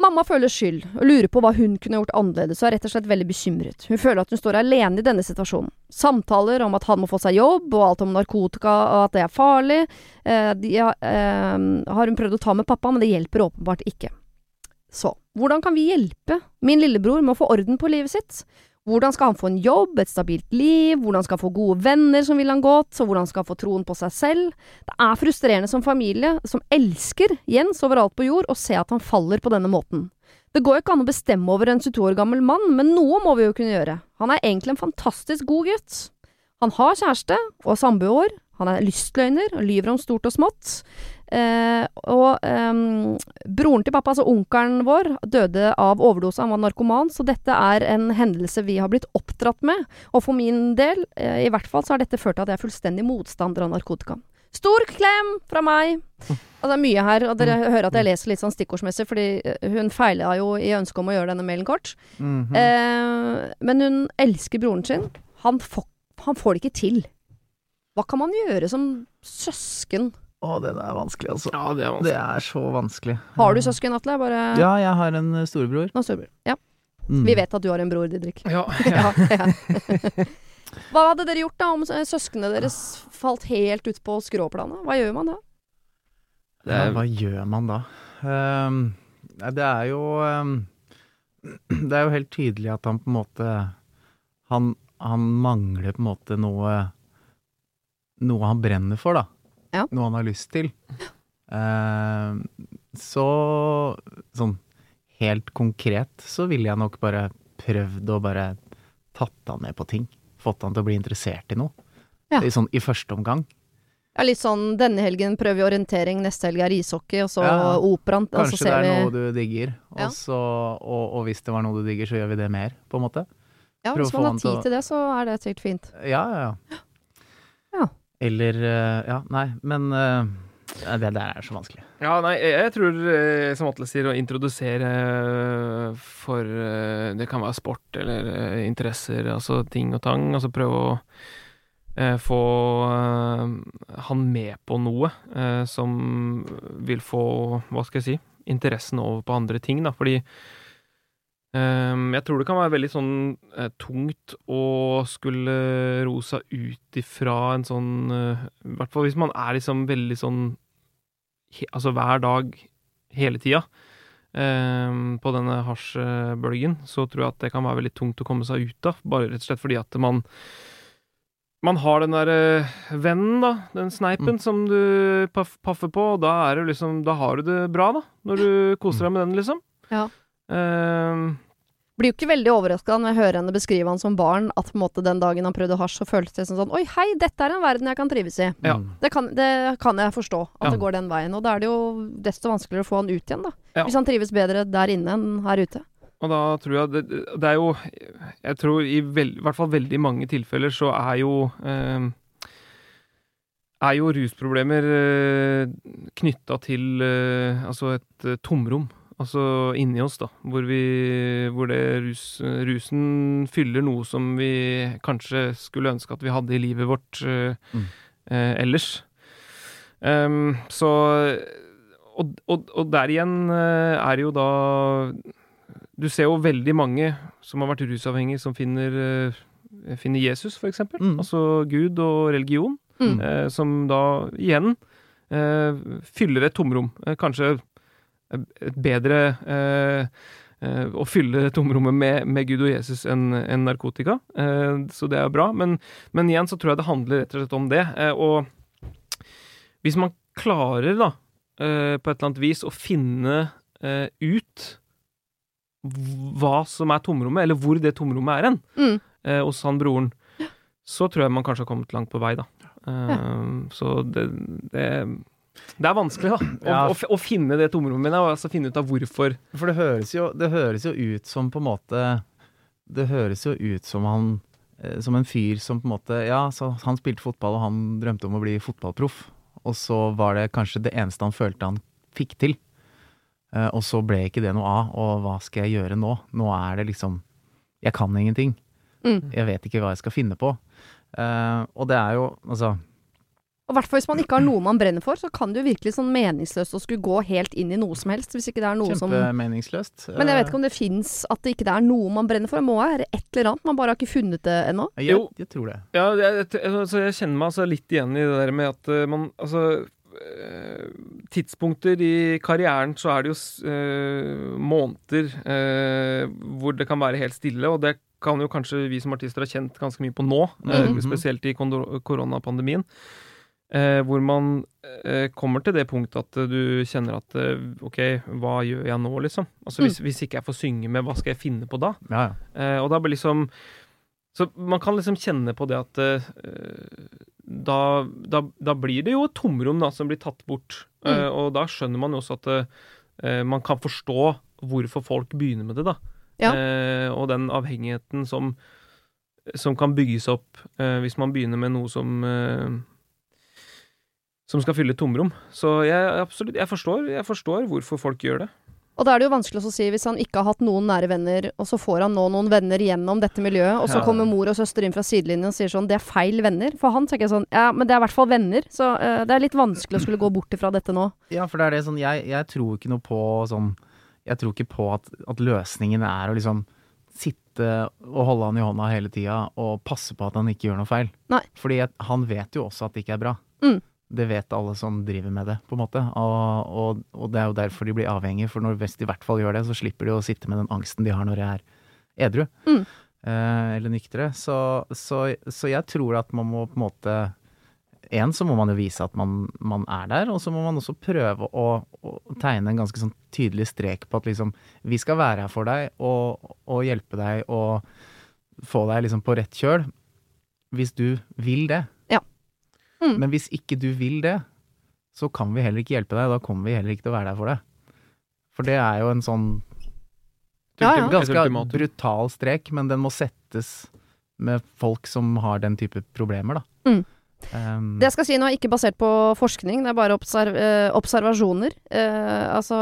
Mamma føler skyld, og lurer på hva hun kunne gjort annerledes, og er rett og slett veldig bekymret. Hun føler at hun står alene i denne situasjonen. Samtaler om at han må få seg jobb, og alt om narkotika og at det er farlig, eh, de, eh, har hun prøvd å ta med pappa, men det hjelper åpenbart ikke. Så, hvordan kan vi hjelpe min lillebror med å få orden på livet sitt? Hvordan skal han få en jobb, et stabilt liv, hvordan skal han få gode venner som vil han godt, og hvordan skal han få troen på seg selv? Det er frustrerende som familie, som elsker Jens overalt på jord, å se at han faller på denne måten. Det går jo ikke an å bestemme over en 22 år gammel mann, men noe må vi jo kunne gjøre. Han er egentlig en fantastisk god gutt. Han har kjæreste og samboer, han er lystløgner og lyver om stort og smått. Eh, og eh, broren til pappa, altså onkelen vår, døde av overdose. Han var narkoman, så dette er en hendelse vi har blitt oppdratt med. Og for min del, eh, i hvert fall, så har dette ført til at jeg er fullstendig motstander av narkotika. Stor klem fra meg! Og det er mye her, og dere hører at jeg leser litt sånn stikkordsmessig, fordi eh, hun feila jo i ønsket om å gjøre denne mailen kort. Mhm. Eh, men hun elsker broren sin. Han, han får det ikke til. Hva kan man gjøre som søsken? Å, det er vanskelig, altså. Ja, det er vanskelig. Det er så vanskelig. Har du søsken, Atle? Bare Ja, jeg har en eh, storebror. Nå, storebror. Ja. Mm. Vi vet at du har en bror, Didrik. Ja, [laughs] Ja, ja. [laughs] Hva hadde dere gjort da om s- søsknene deres falt helt ut på skråplanet? Hva gjør man da? det Ja, er, hva gjør man da? Um, det er jo um, [clears throat] Det er jo helt tydelig at han på en måte Han, han mangler på en måte noe Noe han brenner for, da. Ja. Noe han har lyst til. Ehm, så sånn helt konkret så ville jeg nok bare prøvd å bare tatt han med på ting. Fått han til å bli interessert i noe. Ja. I, sånn, I første omgang. Ja, litt sånn denne helgen prøver vi orientering, neste helg er ishockey, og så Ja. operaen. Kanskje det er vi noe du digger, Ja. så, og, og hvis det var noe du digger, så gjør vi det mer, på en måte. Ja, Prøv hvis man har tid til til det, så er det sikkert fint. Ja, ja, ja. Ja. Eller eh, Ja, nei, men eh, det der er så vanskelig. ja, nei, jeg, tror, eh, som Atle sier, å introdusere for Det kan være sport eller interesser, altså ting og tang. Altså prøve å få han med på noe som vil få, hva skal jeg si, interessen over på andre ting, da. Fordi jeg tror det kan være veldig sånn eh, tungt å skulle ro seg ut ifra en sånn eh, I hvert fall hvis man er liksom veldig sånn Altså hver dag hele tida ehm, på denne hasjbølgen, så tror jeg at det kan være veldig tungt å komme seg ut av. Bare rett og slett fordi at man man har den der eh, vennen, da, den sneipen, som du paff, paffer på, og da er det liksom Da har du det bra, da, når du koser deg med den, liksom. Ja. Ehm, Blir jo ikke veldig overraska når jeg hører henne beskrive han som barn, at på en måte den dagen han prøvde hasj, så føltes det som sånn Oi, hei, dette er en verden jeg kan trives i. Ja. Det kan, det kan jeg forstå, at Ja. det går den veien. Og da er det jo desto vanskeligere å få han ut igjen, da. Ja. Hvis han trives bedre der inne enn her ute. Og da tror jeg det, det er jo Jeg tror i, vel, i hvert fall veldig mange tilfeller så er jo eh, Er jo rusproblemer eh, knytta til eh, altså et eh, tomrom. Altså inni oss, da. Hvor vi Hvor det rus, rusen fyller noe som vi kanskje skulle ønske at vi hadde i livet vårt eh, Mm. eh, ellers. Um, så og, og, og der igjen eh, er det jo da Du ser jo veldig mange som har vært rusavhengige, som finner, eh, finner Jesus, for eksempel. Mm. Altså Gud og religion. Mm. Eh, som da igjen eh, fyller et tomrom. Kanskje et bedre eh, eh, å fylle tomrommet med, med Gud og Jesus enn en narkotika. Eh, så det er bra. Men, men igjen så tror jeg det handler rett og slett om det. Eh, og hvis man klarer, da, eh, på et eller annet vis, å finne eh, ut hva som er tomrommet, eller hvor det tomrommet er hen, Mm. eh, hos han broren, så tror jeg man kanskje har kommet langt på vei, da. Eh, Så det, det det er vanskelig, da. Å, Ja. å, å finne det tomrommet, og altså finne ut av hvorfor. For det høres, jo, det høres jo ut som på en måte Det høres jo ut som han eh, Som en fyr som på en måte Ja, så han spilte fotball, og han drømte om å bli fotballproff. Og så var det kanskje det eneste han følte han fikk til. Eh, og så ble ikke det noe av. Og hva skal jeg gjøre nå? Nå er det liksom Jeg kan ingenting. Mm. Jeg vet ikke hva jeg skal finne på. Eh, og det er jo Altså Og hvert fall hvis man ikke har noe man brenner for, så kan det jo virkelig sånn meningsløst å skulle gå helt inn i noe som helst, hvis ikke det er noe som kjempemeningsløst. Men jeg vet ikke om det fins at det ikke er noe man brenner for. Det må være et eller annet, man bare har ikke funnet det ennå. Eh, Jo. jeg tror det. Ja, jeg, jeg, altså, jeg kjenner meg altså litt igjen i det der med at eh, man Altså eh, Tidspunkter i karrieren så er det jo eh, måneder uh, hvor det kan være helt stille, og det kan jo kanskje vi som artister ha kjent ganske mye på nå, eh, Mhm. spesielt i koronapandemien. Eh, hvor man eh, kommer til det punktet at eh, du kjenner at eh, OK, hva gjør jeg nå, liksom? Altså hvis, hvis ikke jeg får synge med, hva skal jeg finne på da? Ja, ja. Eh, og da blir liksom Så man kan liksom kjenne på det at eh, da, da, da blir det jo et tomrom da, som blir tatt bort. Eh, og da skjønner man jo også at eh, man kan forstå hvorfor folk begynner med det, da. Ja. Eh, og den avhengigheten som, som kan bygges opp eh, hvis man begynner med noe som som skal fylle tomrom. Så jeg, absolutt, jeg, forstår, jeg forstår hvorfor folk gjør det. Og da er det jo vanskelig å si, hvis han ikke har hatt noen nære venner, og så får han nå noen venner gjennom dette miljøet, og så Ja. kommer mor og søster inn fra sidelinjen og sier sånn, det er feil venner. For han tenker jeg sånn, ja, men det er i hvert fall venner, så uh, det er litt vanskelig å skulle gå bort ifra dette nå. Ja, for det er det sånn Jeg, jeg tror ikke noe på sånn Jeg tror ikke på at, at løsningen er å liksom sitte og holde han i hånda hele tida og passe på at han ikke gjør noe feil. Nei. Fordi at han vet jo også at det ikke er bra. Mm. Det vet alle som driver med det, på en måte. Og, og, og det er jo derfor de blir avhengige, for når hvis de i hvert fall gjør det, så slipper de å sitte med den angsten de har når de er edru. Mm. Eh, eller nyktre. Så, så, så jeg tror at man må på en måte en så må man jo vise at man, man er der, og så må man også prøve å, å tegne en ganske sånn tydelig strek på at liksom vi skal være her for deg og, og hjelpe deg og få deg liksom på rett kjøl hvis du vil det. Mm. Men hvis ikke du vil det, så kan vi heller ikke hjelpe deg, da kommer vi heller ikke til å være der for deg. For det er jo en sånn Ja, ja. ganske brutal strek, men den må settes med folk som har den type problemer, da. Mm. Um, Det jeg skal si nå er ikke basert på forskning, det er bare observ eh, observasjoner. Eh, altså,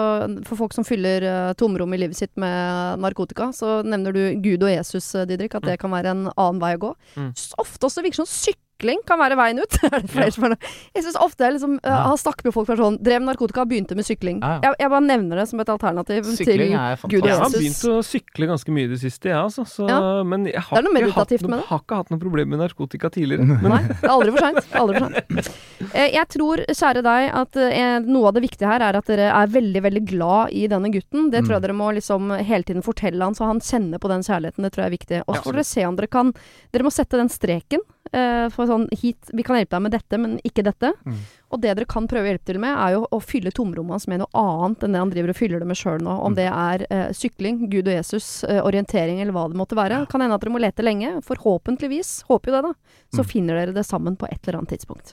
for folk som fyller eh, tomrom i livet sitt med narkotika, så nevner du Gud og Jesus, eh, Didrik, at det kan være en annen vei å gå. Mm. Ofte også virker som sykling kan være veien ut. [laughs] er det flere Ja. som er? Jeg syns ofte jeg liksom, eh, Ja. har snakket med folk fra sånn Drev med narkotika, begynte med sykling. Ja, ja. Jeg, jeg bare nevner det som et alternativ Sykling til er Gud og Jeg har begynt å sykle ganske mye i det siste, jeg, altså. Så, Ja. Men jeg har, noe ikke hatt noe, har ikke hatt noe problem med narkotika tidligere. Men Nei, det er aldri for seint. [laughs] Eh, Jeg tror, kjære deg, at eh, noe av det viktige her er at dere er veldig, veldig glad i denne gutten. Det tror jeg Mm. dere må liksom hele tiden fortelle han, så han kjenner på den kjærligheten. Det tror jeg er viktig. Og så får dere se om dere kan Dere må sette den streken. Eh, For sånn hit Vi kan hjelpe deg med dette, men ikke dette. Mm. Og det dere kan prøve å hjelpe til med, er jo å fylle tomrommet hans med noe annet enn det han driver og fyller det med sjøl nå. Om Mm. det er uh, sykling, Gud og Jesus, uh, orientering eller hva det måtte være. Kan hende at dere må lete lenge. Forhåpentligvis, håper jo det, da. Så Mm. finner dere det sammen på et eller annet tidspunkt.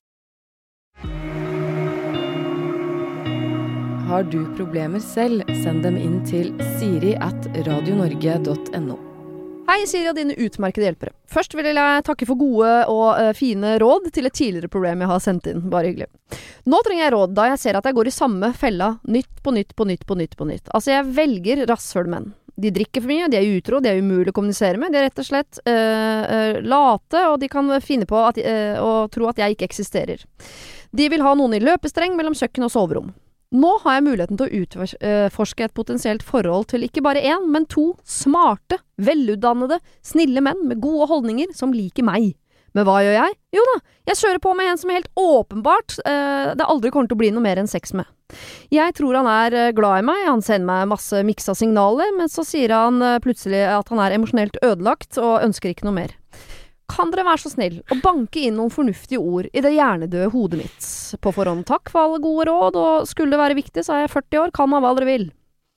Har du problemer selv, send dem inn til siri at radionorge.no. Hei, Siri og dine utmerkede hjelpere. Først vil jeg takke for gode og eh, fine råd til et tidligere problem jeg har sendt inn. Bare hyggelig. Nå trenger jeg råd, da jeg ser at jeg går i samme fella nytt på nytt på nytt på nytt. på nytt. Altså, jeg velger rasshølmenn. De drikker for mye, de er utro, de er umulig å kommunisere med. De er rett og slett eh, late, og de kan finne på å eh, tro at jeg ikke eksisterer. De vil ha noen i løpestreng mellom kjøkken og soverom. Nå har jeg muligheten til å utforske et potensielt forhold til ikke bare én, men to smarte, velutdannede, snille menn med gode holdninger som liker meg. Men hva gjør jeg? Jo da, jeg kjører på med en som helt åpenbart eh, det aldri kommer til å bli noe mer enn sex med. Jeg tror han er eh, glad i meg, han sender meg masse miksa signaler, men så sier han eh, plutselig at han er emosjonelt ødelagt og ønsker ikke noe mer. Kan dere være så snill å banke inn noen fornuftige ord i det hjernedøde hodet mitt? På forhånd takk for alle gode råd, og skulle det være viktig, så er jeg 40 år, kall meg hva dere vil.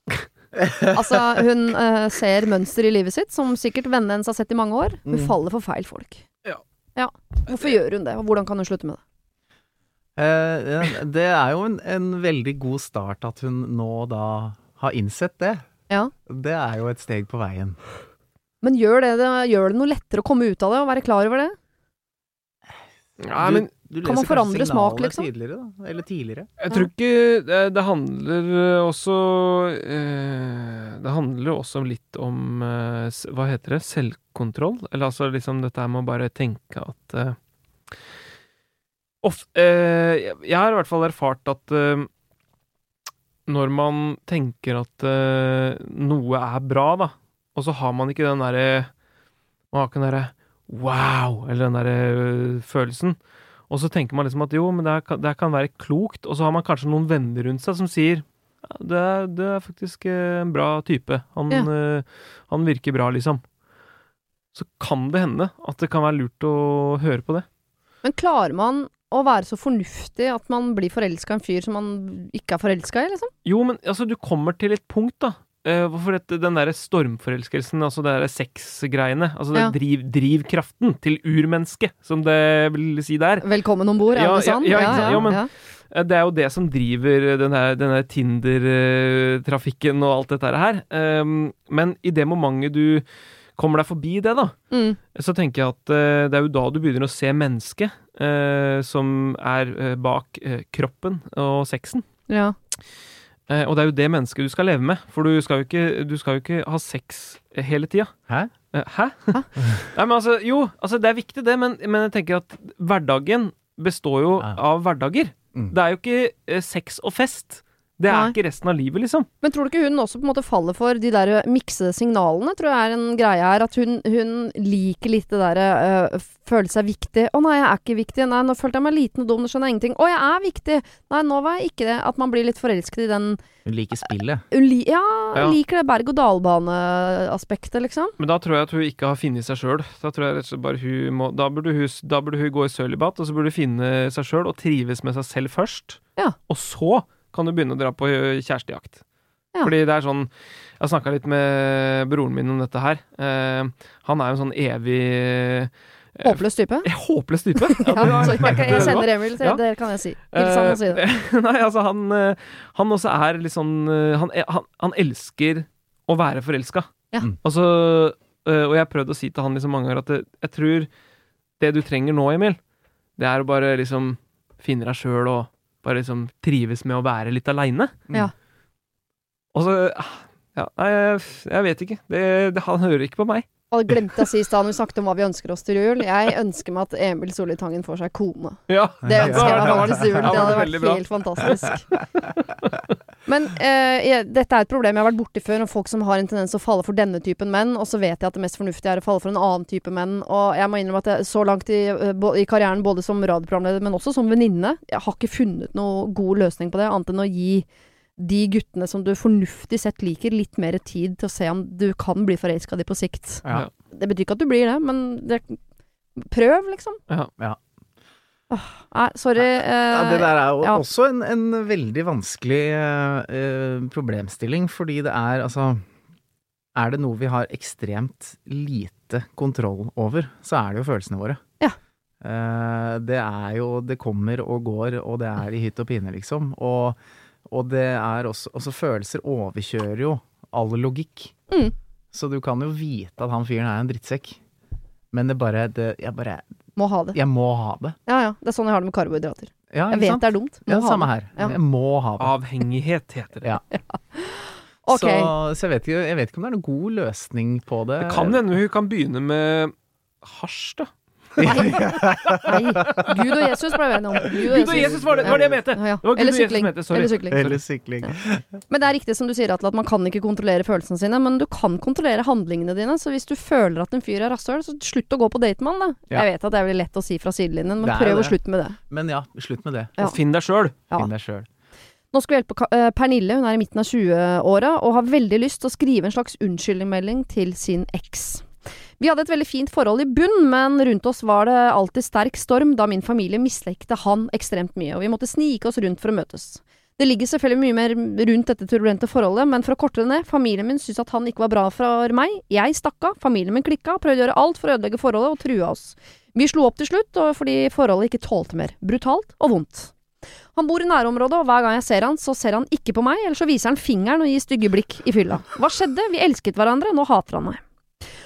[laughs] altså, hun uh, ser mønster i livet sitt, som sikkert vennene hennes har sett i mange år. Hun Mm. faller for feil folk. Ja. ja. Hvorfor gjør hun det, og hvordan kan hun slutte med det? Eh, ja, det er jo en, en veldig god start at hun nå da har innsett det. Ja. Det er jo et steg på veien. Men gjør det, det, gjør det noe lettere å komme ut av det og være klar over det? Ja, men du Kan man forandre smak, liksom? Tidligere, da? Eller tidligere. jeg tror ikke det, det handler øh, også eh, Det handler jo også litt om eh, Hva heter det? Selvkontroll? Eller altså liksom dette her med å bare tenke at eh, of, øh, jeg- har i hvert fall erfart at øh, når man tenker at noe er bra, da, og så har man ikke den derre Man har ikke den derre wow, eller den derre øh, følelsen. Og så tenker man liksom at jo, men det er, det kan være klokt. Og så har man kanskje noen venner rundt seg som sier ja, det, er, det er faktisk eh, en bra type. Han, Ja. eh, han virker bra, liksom. Så kan det hende at det kan være lurt å høre på det. Men klarer man å være så fornuftig at man blir forelska i en fyr som man ikke er forelska i, liksom? Jo, men altså, du kommer til et punkt, da. Eh, dette? at den derre stormforelskelsen, altså det derre sexgreiene, altså Ja. det driv, drivkraften til urmennesket, som det vil si der, Velkommen om bord, er Ja, det sånn? ja, ja, ja men-. Eh, Det er jo det som driver denne, Tinder-trafikken og alt dette her. Um, men i det momentet du kommer deg forbi det, da, Mm. så tenker jeg at uh, det er jo da du begynner å se mennesket uh, som er bak kroppen og sexen. ja. Eh, og det er jo det mennesket du skal leve med, for du skal jo ikke, du skal jo ikke ha sex hele tida. Hæ? Eh, Hæ? [laughs] Nei, men altså, jo, altså det er viktig det, men, men jeg tenker at hverdagen består jo Ja. av hverdager. Mm. Det er jo ikke eh, sex og fest. Det er Nei. ikke resten av livet, liksom. Men tror du ikke hun også på en måte faller for de der miksede signalene? Tror jeg er en greie her. At hun, hun liker litt det derre øh, føle seg viktig. 'Å nei, jeg er ikke viktig'. 'Nei, nå følte jeg meg liten og dum, nå skjønner jeg ingenting'. 'Å, jeg er viktig'. Nei, nå var jeg ikke det. At man blir litt forelsket i den Hun liker spillet. hun li Ja, Ja. liker det berg-og-dal-bane-aspektet, liksom. Men da tror jeg at hun ikke har funnet seg sjøl. Da tror jeg rett og slett bare hun må Da burde hun, da burde hun gå i sølibat, og så burde hun finne seg sjøl og trives med seg selv først. Ja. Og så kan du begynne å dra på kjærestejakt. Ja. Fordi det er sånn Jeg snakka litt med broren min om dette her. Eh, han er jo en sånn evig eh, Håpløs type. [laughs] Håpløs type. [laughs] Ja, ja, jeg, jeg, kjenner Emil, så Ja. det kan jeg si. Hils han og si det. Eh, [laughs] Nei, altså han, eh, han også er litt sånn han, han, han elsker å være forelska. Ja. Mm. Altså, eh, og jeg har prøvd å si til han liksom mange ganger at jeg tror det du trenger nå, Emil, det er å bare liksom finne deg sjøl og bare liksom trives med å være litt aleine. Ja. Og så ah, Ja, nei, jeg, jeg vet ikke. Det, det, han hører ikke på meg. Og det glemte jeg å si i stad når vi snakket om hva vi ønsker oss til jul. Jeg ønsker meg at Emil Solli Tangen får seg kone. Ja. Det ønsker jeg meg faktisk til jul. Det hadde vært helt fantastisk. [laughs] Men eh, jeg, dette er et problem jeg har vært borti før, om folk som har en tendens til å falle for denne typen menn, og så vet jeg at det mest fornuftige er å falle for en annen type menn. Og jeg må innrømme at jeg, så langt i, eh, i karrieren, både som radioprogramleder, men også som venninne, jeg har ikke funnet noen god løsning på det, annet enn å gi de guttene som du fornuftig sett liker, litt mer tid til å se om du kan bli forelska i på sikt. Ja. Det betyr ikke at du blir det, men det, prøv, liksom. Ja. Ja. Nei, sorry. eh, Ja, det der er jo ja. også en, en veldig vanskelig eh, eh, problemstilling, fordi det er altså Er det noe vi har ekstremt lite kontroll over, så er det jo følelsene våre. Ja. Uh, det er jo Det kommer og går, og det er i hytt og pine, liksom. Og, og det er også Altså, følelser overkjører jo all logikk. Mm. Så du kan jo vite at han fyren er en drittsekk, men det bare det, Jeg bare Må ha det. Jeg må ha det. Ja ja. Det er sånn jeg har det med karbohydrater. Ja, Jeg vet sant? det er dumt. Må Ja, ha samme det. her. Ja. Jeg må ha det. Avhengighet heter det. Ja. [laughs] Okay. Så, så jeg, vet ikke, jeg vet ikke om det er noen god løsning på det. Det kan hende hun kan begynne med hasj, da. Nei. Gud og Jesus ble vi enige om. Gud og Jesus var det, det var det jeg mente! Ja, ja. Det var Eller og Jesus sykling. det, sorry. Eller sykling. Eller sykling. Men det er riktig som du sier, Atle, at man kan ikke kontrollere følelsene sine, men du kan kontrollere handlingene dine. Så hvis du føler at en fyr er rasshøl, så slutt å gå på date med han, da. Ja. Jeg vet at det er veldig lett å si fra sidelinjen, men prøv å slutte med det. Men ja, slutt med det. Ja. Og finn deg sjøl. Ja. Finn deg sjøl. Nå skal vi hjelpe eh, Pernille, hun er i midten av 20-åra, og har veldig lyst til å skrive en slags unnskyldningsmelding til sin eks. Vi hadde et veldig fint forhold i bunn, men rundt oss var det alltid sterk storm da min familie mislekte han ekstremt mye, og vi måtte snike oss rundt for å møtes. Det ligger selvfølgelig mye mer rundt dette turbulente forholdet, men for å korte det ned, familien min syntes at han ikke var bra for meg, jeg stakk av, familien min klikka, prøvde å gjøre alt for å ødelegge forholdet og trua oss. Vi slo opp til slutt, fordi forholdet ikke tålte mer. Brutalt og vondt. Han bor i nærområdet, og hver gang jeg ser han, så ser han ikke på meg, eller så viser han fingeren og gir stygge blikk i fylla. Hva skjedde? Vi elsket hverandre, nå hater han meg.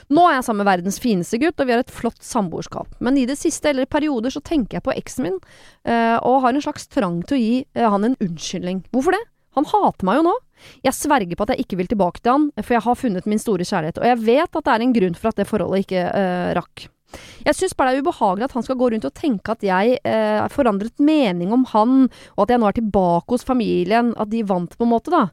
Nå er jeg sammen med verdens fineste gutt, og vi har et flott samboerskap. Men i det siste, eller i perioder, så tenker jeg på eksen min, eh, og har en slags trang til å gi eh, han en unnskyldning. Hvorfor det? Han hater meg jo nå. Jeg sverger på at jeg ikke vil tilbake til han, for jeg har funnet min store kjærlighet, og jeg vet at det er en grunn for at det forholdet ikke eh, rakk. Jeg syns bare det er ubehagelig at han skal gå rundt og tenke at jeg eh, har forandret mening om han, og at jeg nå er tilbake hos familien, at de vant på en måte, da.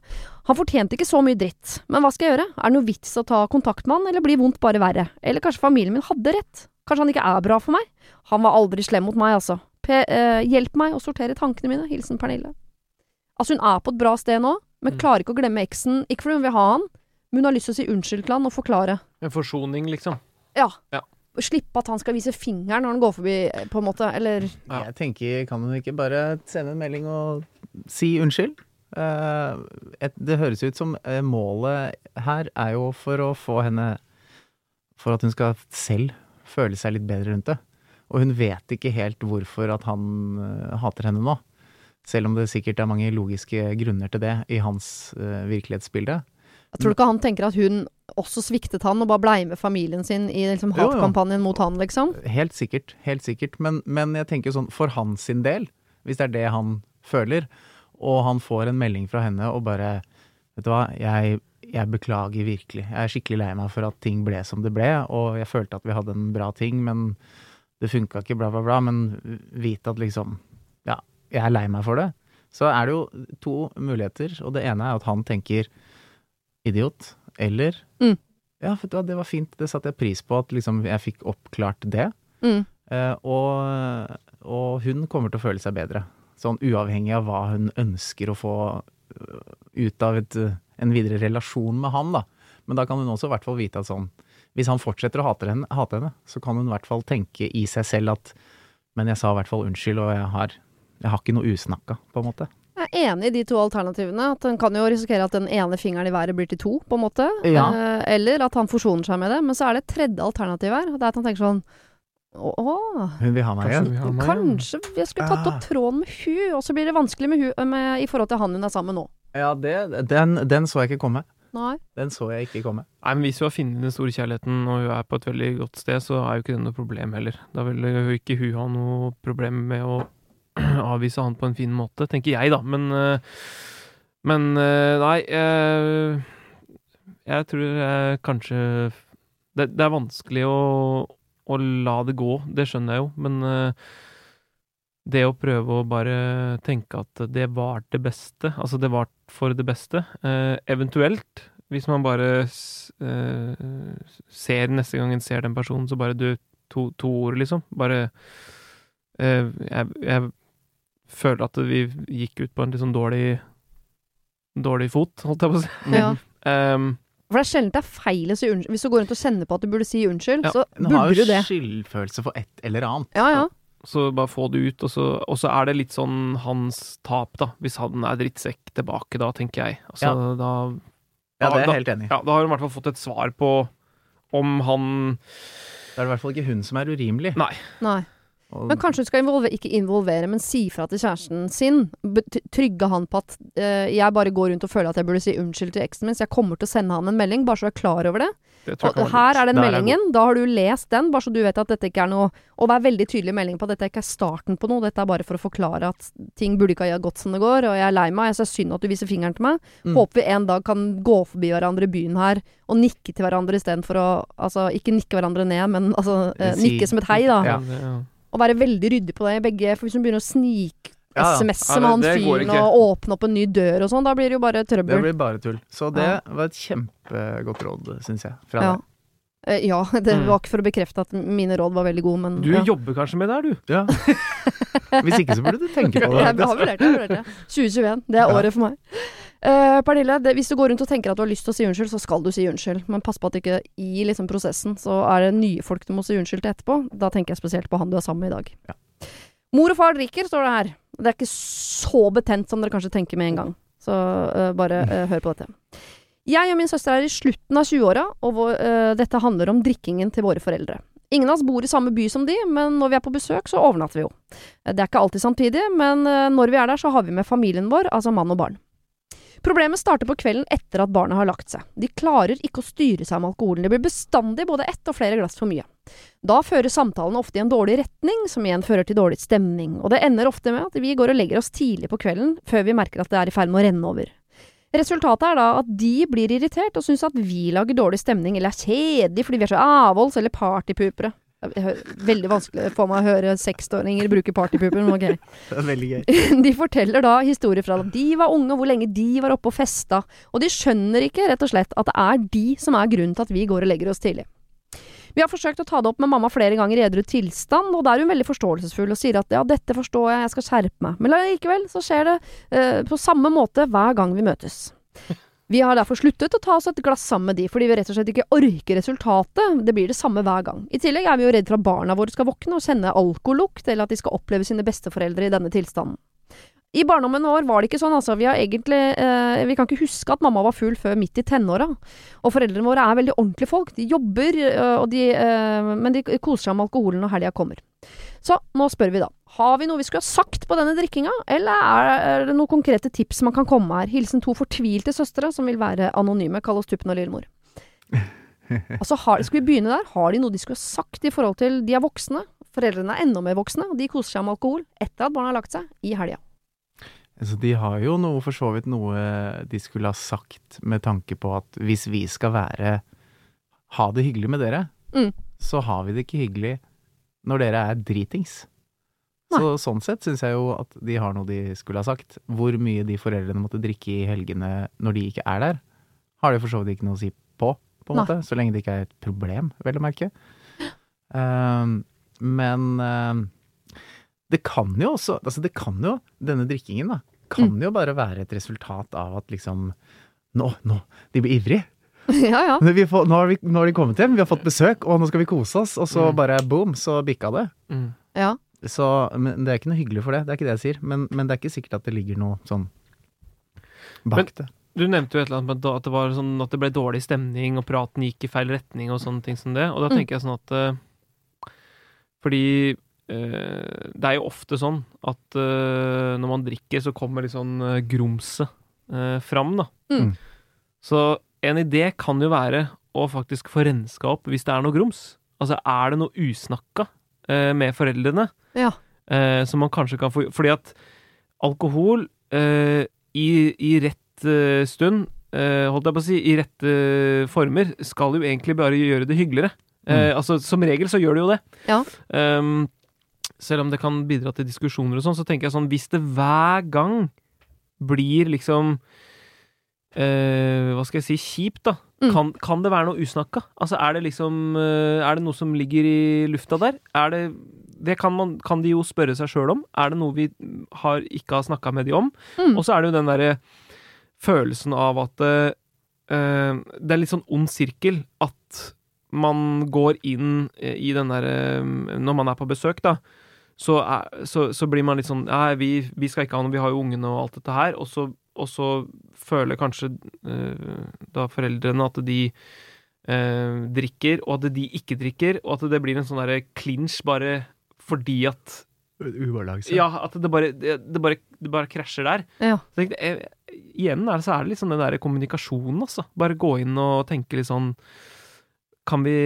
Han fortjente ikke så mye dritt, men hva skal jeg gjøre? Er det noe vits å ta kontakt med han, eller blir vondt bare verre? Eller kanskje familien min hadde rett? Kanskje han ikke er bra for meg? Han var aldri slem mot meg, altså. P eh, hjelp meg å sortere tankene mine. Hilsen Pernille. Altså, hun er på et bra sted nå, men Mm. klarer ikke å glemme eksen. Ikke fordi hun vil ha han, men hun har lyst til å si unnskyld til han og forklare. En forsoning, liksom. Ja. Ja. Og Slippe at han skal vise fingeren når han går forbi, eh, på en måte. Eller Ja. Jeg tenker, kan hun ikke bare sende en melding og si unnskyld? Uh, et, det høres ut som uh, målet her er jo for å få henne For at hun skal selv føle seg litt bedre rundt det. Og hun vet ikke helt hvorfor at han uh, hater henne nå. Selv om det sikkert er mange logiske grunner til det i hans virkelighetsbilde. Jeg tror ikke han tenker at hun også sviktet han og bare blei med familien sin i liksom, hatkampanjen mot han, liksom? Helt sikkert, helt sikkert. Men, men jeg tenker sånn, for hans sin del, hvis det er det han føler, og han får en melding fra henne og bare Vet du hva, jeg, jeg beklager virkelig. Jeg er skikkelig lei meg for at ting ble som det ble, og jeg følte at vi hadde en bra ting, men det funka ikke, bla, bla, bla. Men vite at liksom Ja, jeg er lei meg for det. Så er det jo to muligheter, og det ene er at han tenker idiot, eller Mm. Ja, for det var fint, det satte jeg pris på, at liksom jeg fikk oppklart det. Mm. Eh, og, og hun kommer til å føle seg bedre. Sånn uavhengig av hva hun ønsker å få øh, ut av et, øh, en videre relasjon med han, da. Men da kan hun også i hvert fall vite at sånn Hvis han fortsetter å hate henne, hate henne, så kan hun i hvert fall tenke i seg selv at Men jeg sa i hvert fall unnskyld, og jeg har, jeg har ikke noe usnakka, på en måte. Jeg er enig i de to alternativene. At En kan jo risikere at den ene fingeren i været blir til to, på en måte. Ja. Eh, eller at han forsoner seg med det. Men så er det et tredje alternativ her. Det er at han tenker sånn Åh, Hun vil ha meg igjen. kanskje jeg skulle tatt opp Ah. tråden med hun, og så blir det vanskelig med hun med, i forhold til han hun er sammen med nå. Ja, det, den, den så jeg ikke komme. Nei. Den så jeg ikke komme. Nei, men Hvis hun har funnet den store kjærligheten, og hun er på et veldig godt sted, så er jo ikke det noe problem heller. Da vil jo ikke hun ha noe problem med å [clears throat] avvise han på en fin måte, tenker jeg, da. Men, eh, men eh, nei eh, Jeg tror jeg kanskje det, det er vanskelig å, å la det gå, det skjønner jeg jo, men det å prøve å bare tenke at det var det beste, altså det var for det beste, eventuelt, hvis man bare eh, ser neste gang en ser den personen, så bare du, to, to ord, liksom. Bare eh, jeg, jeg føler at vi gikk ut på en litt sånn dårlig Dårlig fot, holdt jeg på å si. Ja. [laughs] um, For det er sjelden det er feil å si unnskyld. Hvis du går rundt og kjenner på at du burde si unnskyld, Ja, så burde du det. Man har jo skyldfølelse for et eller annet. Ja, ja. så bare få det ut, og så, og så er det litt sånn hans tap, da. Hvis han er drittsekk tilbake, da, tenker jeg. Altså, Ja. da Ja, det er da- jeg helt enig i. Ja, da har hun i hvert fall fått et svar på om han Det er i hvert fall ikke hun som er urimelig. Nei. Nei. Og, Men kanskje hun skal involvere, ikke involvere, men si fra til kjæresten sin. Trygge han på at uh, jeg bare går rundt og føler at jeg burde si unnskyld til eksen min, så jeg kommer til å sende han en melding, bare så jeg er klar over det. Det Og her er den Der er meldingen. Da har du lest den, bare så du vet at dette ikke er noe Og vær veldig tydelig i meldingen på at dette ikke er starten på noe. Dette er bare for å forklare at ting burde ikke ha gått som det går, og jeg er lei meg. Jeg synes er synd at du viser fingeren til meg. Mm. Håper vi en dag kan gå forbi hverandre i byen her og nikke til hverandre istedenfor å Altså ikke nikke hverandre ned, men altså eh, Si- nikke som et hei, da. Ja. Ja. Og være veldig ryddig på det, begge. For hvis hun begynner å snike Ja. SMS-e Ja, med han fyren og åpne opp en ny dør og sånn, da blir det jo bare trøbbel. Det blir bare tull. Så det Ja. var et kjempegodt råd, syns jeg, fra Ja. deg. Eh, ja, [laughs] det Mm. var ikke for å bekrefte at mine råd var veldig gode, men Du ja. jobber kanskje med det her, du? Ja. [laughs] Hvis ikke så burde du tenke på det. det. jeg har vurdert det. [laughs] 2021, det er Ja. året for meg. Eh, Pernille, det, hvis du går rundt og tenker at du har lyst til å si unnskyld, så skal du si unnskyld. Men pass på at ikke i liksom prosessen så er det nye folk du må si unnskyld til etterpå. Da tenker jeg spesielt på han du er sammen med i dag. Ja. Mor og far drikker, står det her. Det er ikke så betent som dere kanskje tenker med en gang. Så uh, bare uh, hør på dette. Jeg og min søster er i slutten av 20-åra, og vår, dette handler om drikkingen til våre foreldre. Ingen av oss bor i samme by som de, men når vi er på besøk, så overnatter vi jo. Det er ikke alltid samtidig, men når vi er der, så har vi med familien vår, altså mann og barn. Problemet starter på kvelden etter at barna har lagt seg. De klarer ikke å styre seg med alkoholen. Det blir bestandig både ett og flere glass for mye. Da fører samtalene ofte i en dårlig retning, som igjen fører til dårlig stemning, og det ender ofte med at vi går og legger oss tidlig på kvelden, før vi merker at det er i ferd med å renne over. Resultatet er da at de blir irritert og syns at vi lager dårlig stemning, eller er kjedelige fordi vi er så avholds eller partypupere. Veldig vanskelig for meg å høre 60-åringer bruke partypuper, men ok. [laughs] Det er veldig gøy. [laughs] De forteller da historier fra da de var unge, og hvor lenge de var oppe og festa. Og de skjønner ikke, rett og slett, at det er de som er grunnen til at vi går og legger oss tidlig. Vi har forsøkt å ta det opp med mamma flere ganger i edru tilstand, og da er hun veldig forståelsesfull og sier at ja, dette forstår jeg, jeg skal skjerpe meg. Men likevel så skjer det eh, på samme måte hver gang vi møtes. Vi har derfor sluttet å ta oss et glass sammen med de, fordi vi rett og slett ikke orker resultatet. Det blir det samme hver gang. I tillegg er vi jo redd for at barna våre skal våkne og kjenne alkolukt, eller at de skal oppleve sine besteforeldre i denne tilstanden. I barndommen vår var det ikke sånn, altså. Vi har egentlig eh, Vi kan ikke huske at mamma var full før midt i tenåra. Og foreldrene våre er veldig ordentlige folk. De jobber, eh, og de, eh, men de koser seg med alkoholen når helga kommer. Så nå spør vi da. Har vi noe vi skulle ha sagt på denne drikkinga, eller er, er det noen konkrete tips man kan komme med her? Hilsen to fortvilte søstre som vil være anonyme. Kall oss Tuppen og Lillemor. [laughs] Altså, har, skal vi begynne der? Har de noe de skulle ha sagt i forhold til De er voksne. Foreldrene er enda mer voksne, og de koser seg med alkohol etter at barna har lagt seg, i helga. Altså, de har jo noe, for så vidt noe de skulle ha sagt med tanke på at hvis vi skal være Ha det hyggelig med dere, Mm. så har vi det ikke hyggelig når dere er dritings. Så sånn sett syns jeg jo at de har noe de skulle ha sagt. Hvor mye de foreldrene måtte drikke i helgene når de ikke er der, har de for så vidt ikke noe å si på, på en Nei. måte. Så lenge det ikke er et problem, vel å merke. Um, men ehm, det kan jo også Altså, det kan jo, denne drikkingen, da, kan Mm. jo bare være et resultat av at liksom Nå, nå, de blir ivrige. [laughs] ja, ja. Vi får, nå, har vi, nå har de kommet hjem, vi har fått besøk, og nå skal vi kose oss. Og så Mm. bare boom, så bikka det. Mm. ja. Så, men det er ikke noe hyggelig for det, det er ikke det jeg sier. Men, men det er ikke sikkert at det ligger noe sånn Men- bak det. Du nevnte jo et eller annet med at det, var sånn, at det ble dårlig stemning, og praten gikk i feil retning, og sånne ting som det. Og da Mm. tenker jeg sånn at eh, Fordi det er jo ofte sånn at eh, når man drikker, så kommer litt sånn uh, grumset eh, fram, da. Mm. Så en idé kan jo være å faktisk få renska opp hvis det er noe grums. Altså, er det noe usnakka eh, med foreldrene? Ja. eh, som man kanskje kan få Fordi at alkohol eh, i, i rett eh, stund, eh, holdt jeg på å si, i rette former, skal jo egentlig bare gjøre det hyggeligere. Eh, altså, som regel så gjør det jo det. Ja. Ehm, selv om det kan bidra til diskusjoner og sånn, så tenker jeg sånn Hvis det hver gang blir liksom eh, Hva skal jeg si kjipt, da. Mm. Kan, kan det være noe usnakka? Altså, er det liksom eh, Er det noe som ligger i lufta der? Er det Det kan, man, kan de jo spørre seg sjøl om. Er det noe vi har, ikke har snakka med de om? Mm. Og så er det jo den derre følelsen av at eh, eh, Det er litt sånn ond sirkel at man går inn eh, i den derre Når man er på besøk, da. Så, er, så, så blir man litt sånn Nei, vi, vi skal ikke ha noe, vi har jo ungene og alt dette her. Og så, og så føler kanskje eh, da foreldrene at de eh, drikker, og at de ikke drikker, og at det blir en sånn derre clinch bare fordi at Ubalanse. Ja, at det bare, det, det bare, det bare krasjer der. Ja. Så jeg, jeg, igjen er det, så er det sånn den der kommunikasjonen, altså. Bare gå inn og tenke litt sånn Kan vi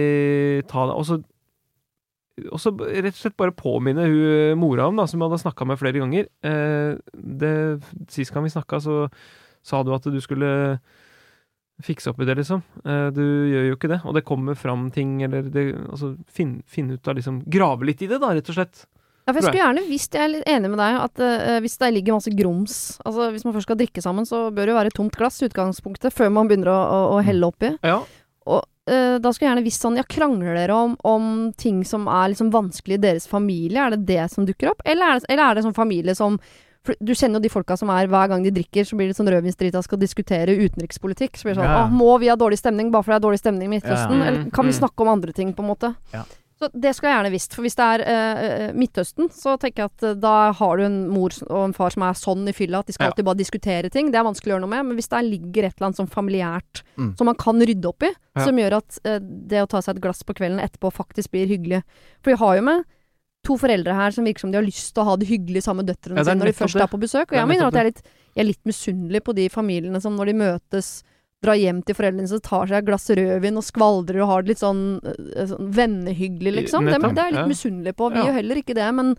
ta det Og så rett og slett bare påminne hun mora om, da, som jeg hadde snakka med flere ganger. Eh, det, sist gang vi snakka, så sa du at du skulle fikse opp i det, liksom. Eh, du gjør jo ikke det. Og det kommer fram ting, eller det, altså, finne finn ut av liksom Grave litt i det, da, rett og slett. Ja, for jeg skulle gjerne visst, jeg er litt enig med deg, at uh, hvis det ligger masse grums Altså hvis man først skal drikke sammen, så bør det jo være tomt glass i utgangspunktet, før man begynner å, å, å helle oppi. Ja. Eh, da skulle jeg gjerne visst sånn Ja, krangler dere om, om ting som er liksom vanskelig i deres familie? Er det det som dukker opp? Eller er det, eller er det sånn familie som for Du kjenner jo de folka som er hver gang de drikker, så blir det sånn rødvinsdrita skal diskutere utenrikspolitikk. Så blir det sånn Ja. Å, må vi ha dårlig stemning bare fordi det er dårlig stemning i Midtøsten? Ja. Eller kan vi Mm. snakke om andre ting, på en måte? Ja. Så det skulle jeg gjerne visst. For hvis det er eh, eh, Midtøsten, så tenker jeg at eh, da har du en mor og en far som er sånn i fylla at de skal Ja. alltid bare diskutere ting. Det er vanskelig å gjøre noe med. Men hvis det ligger et eller annet sånn familiært Mm. som man kan rydde opp i, Ja. som gjør at eh, det å ta seg et glass på kvelden etterpå faktisk blir hyggelig. For vi har jo med to foreldre her som virker som de har lyst til å ha det hyggelig sammen med døtrene Ja, sine når de først det. er på besøk. Og jeg mener at jeg er litt, jeg er litt misunnelig på de familiene som når de møtes drar hjem til foreldrene sine, tar seg et glass rødvin og skvaldrer og har det litt sånn, eh, sånn vennehyggelig, liksom. Det, det er jeg litt misunnelig på. Vi Ja. gjør heller ikke det, men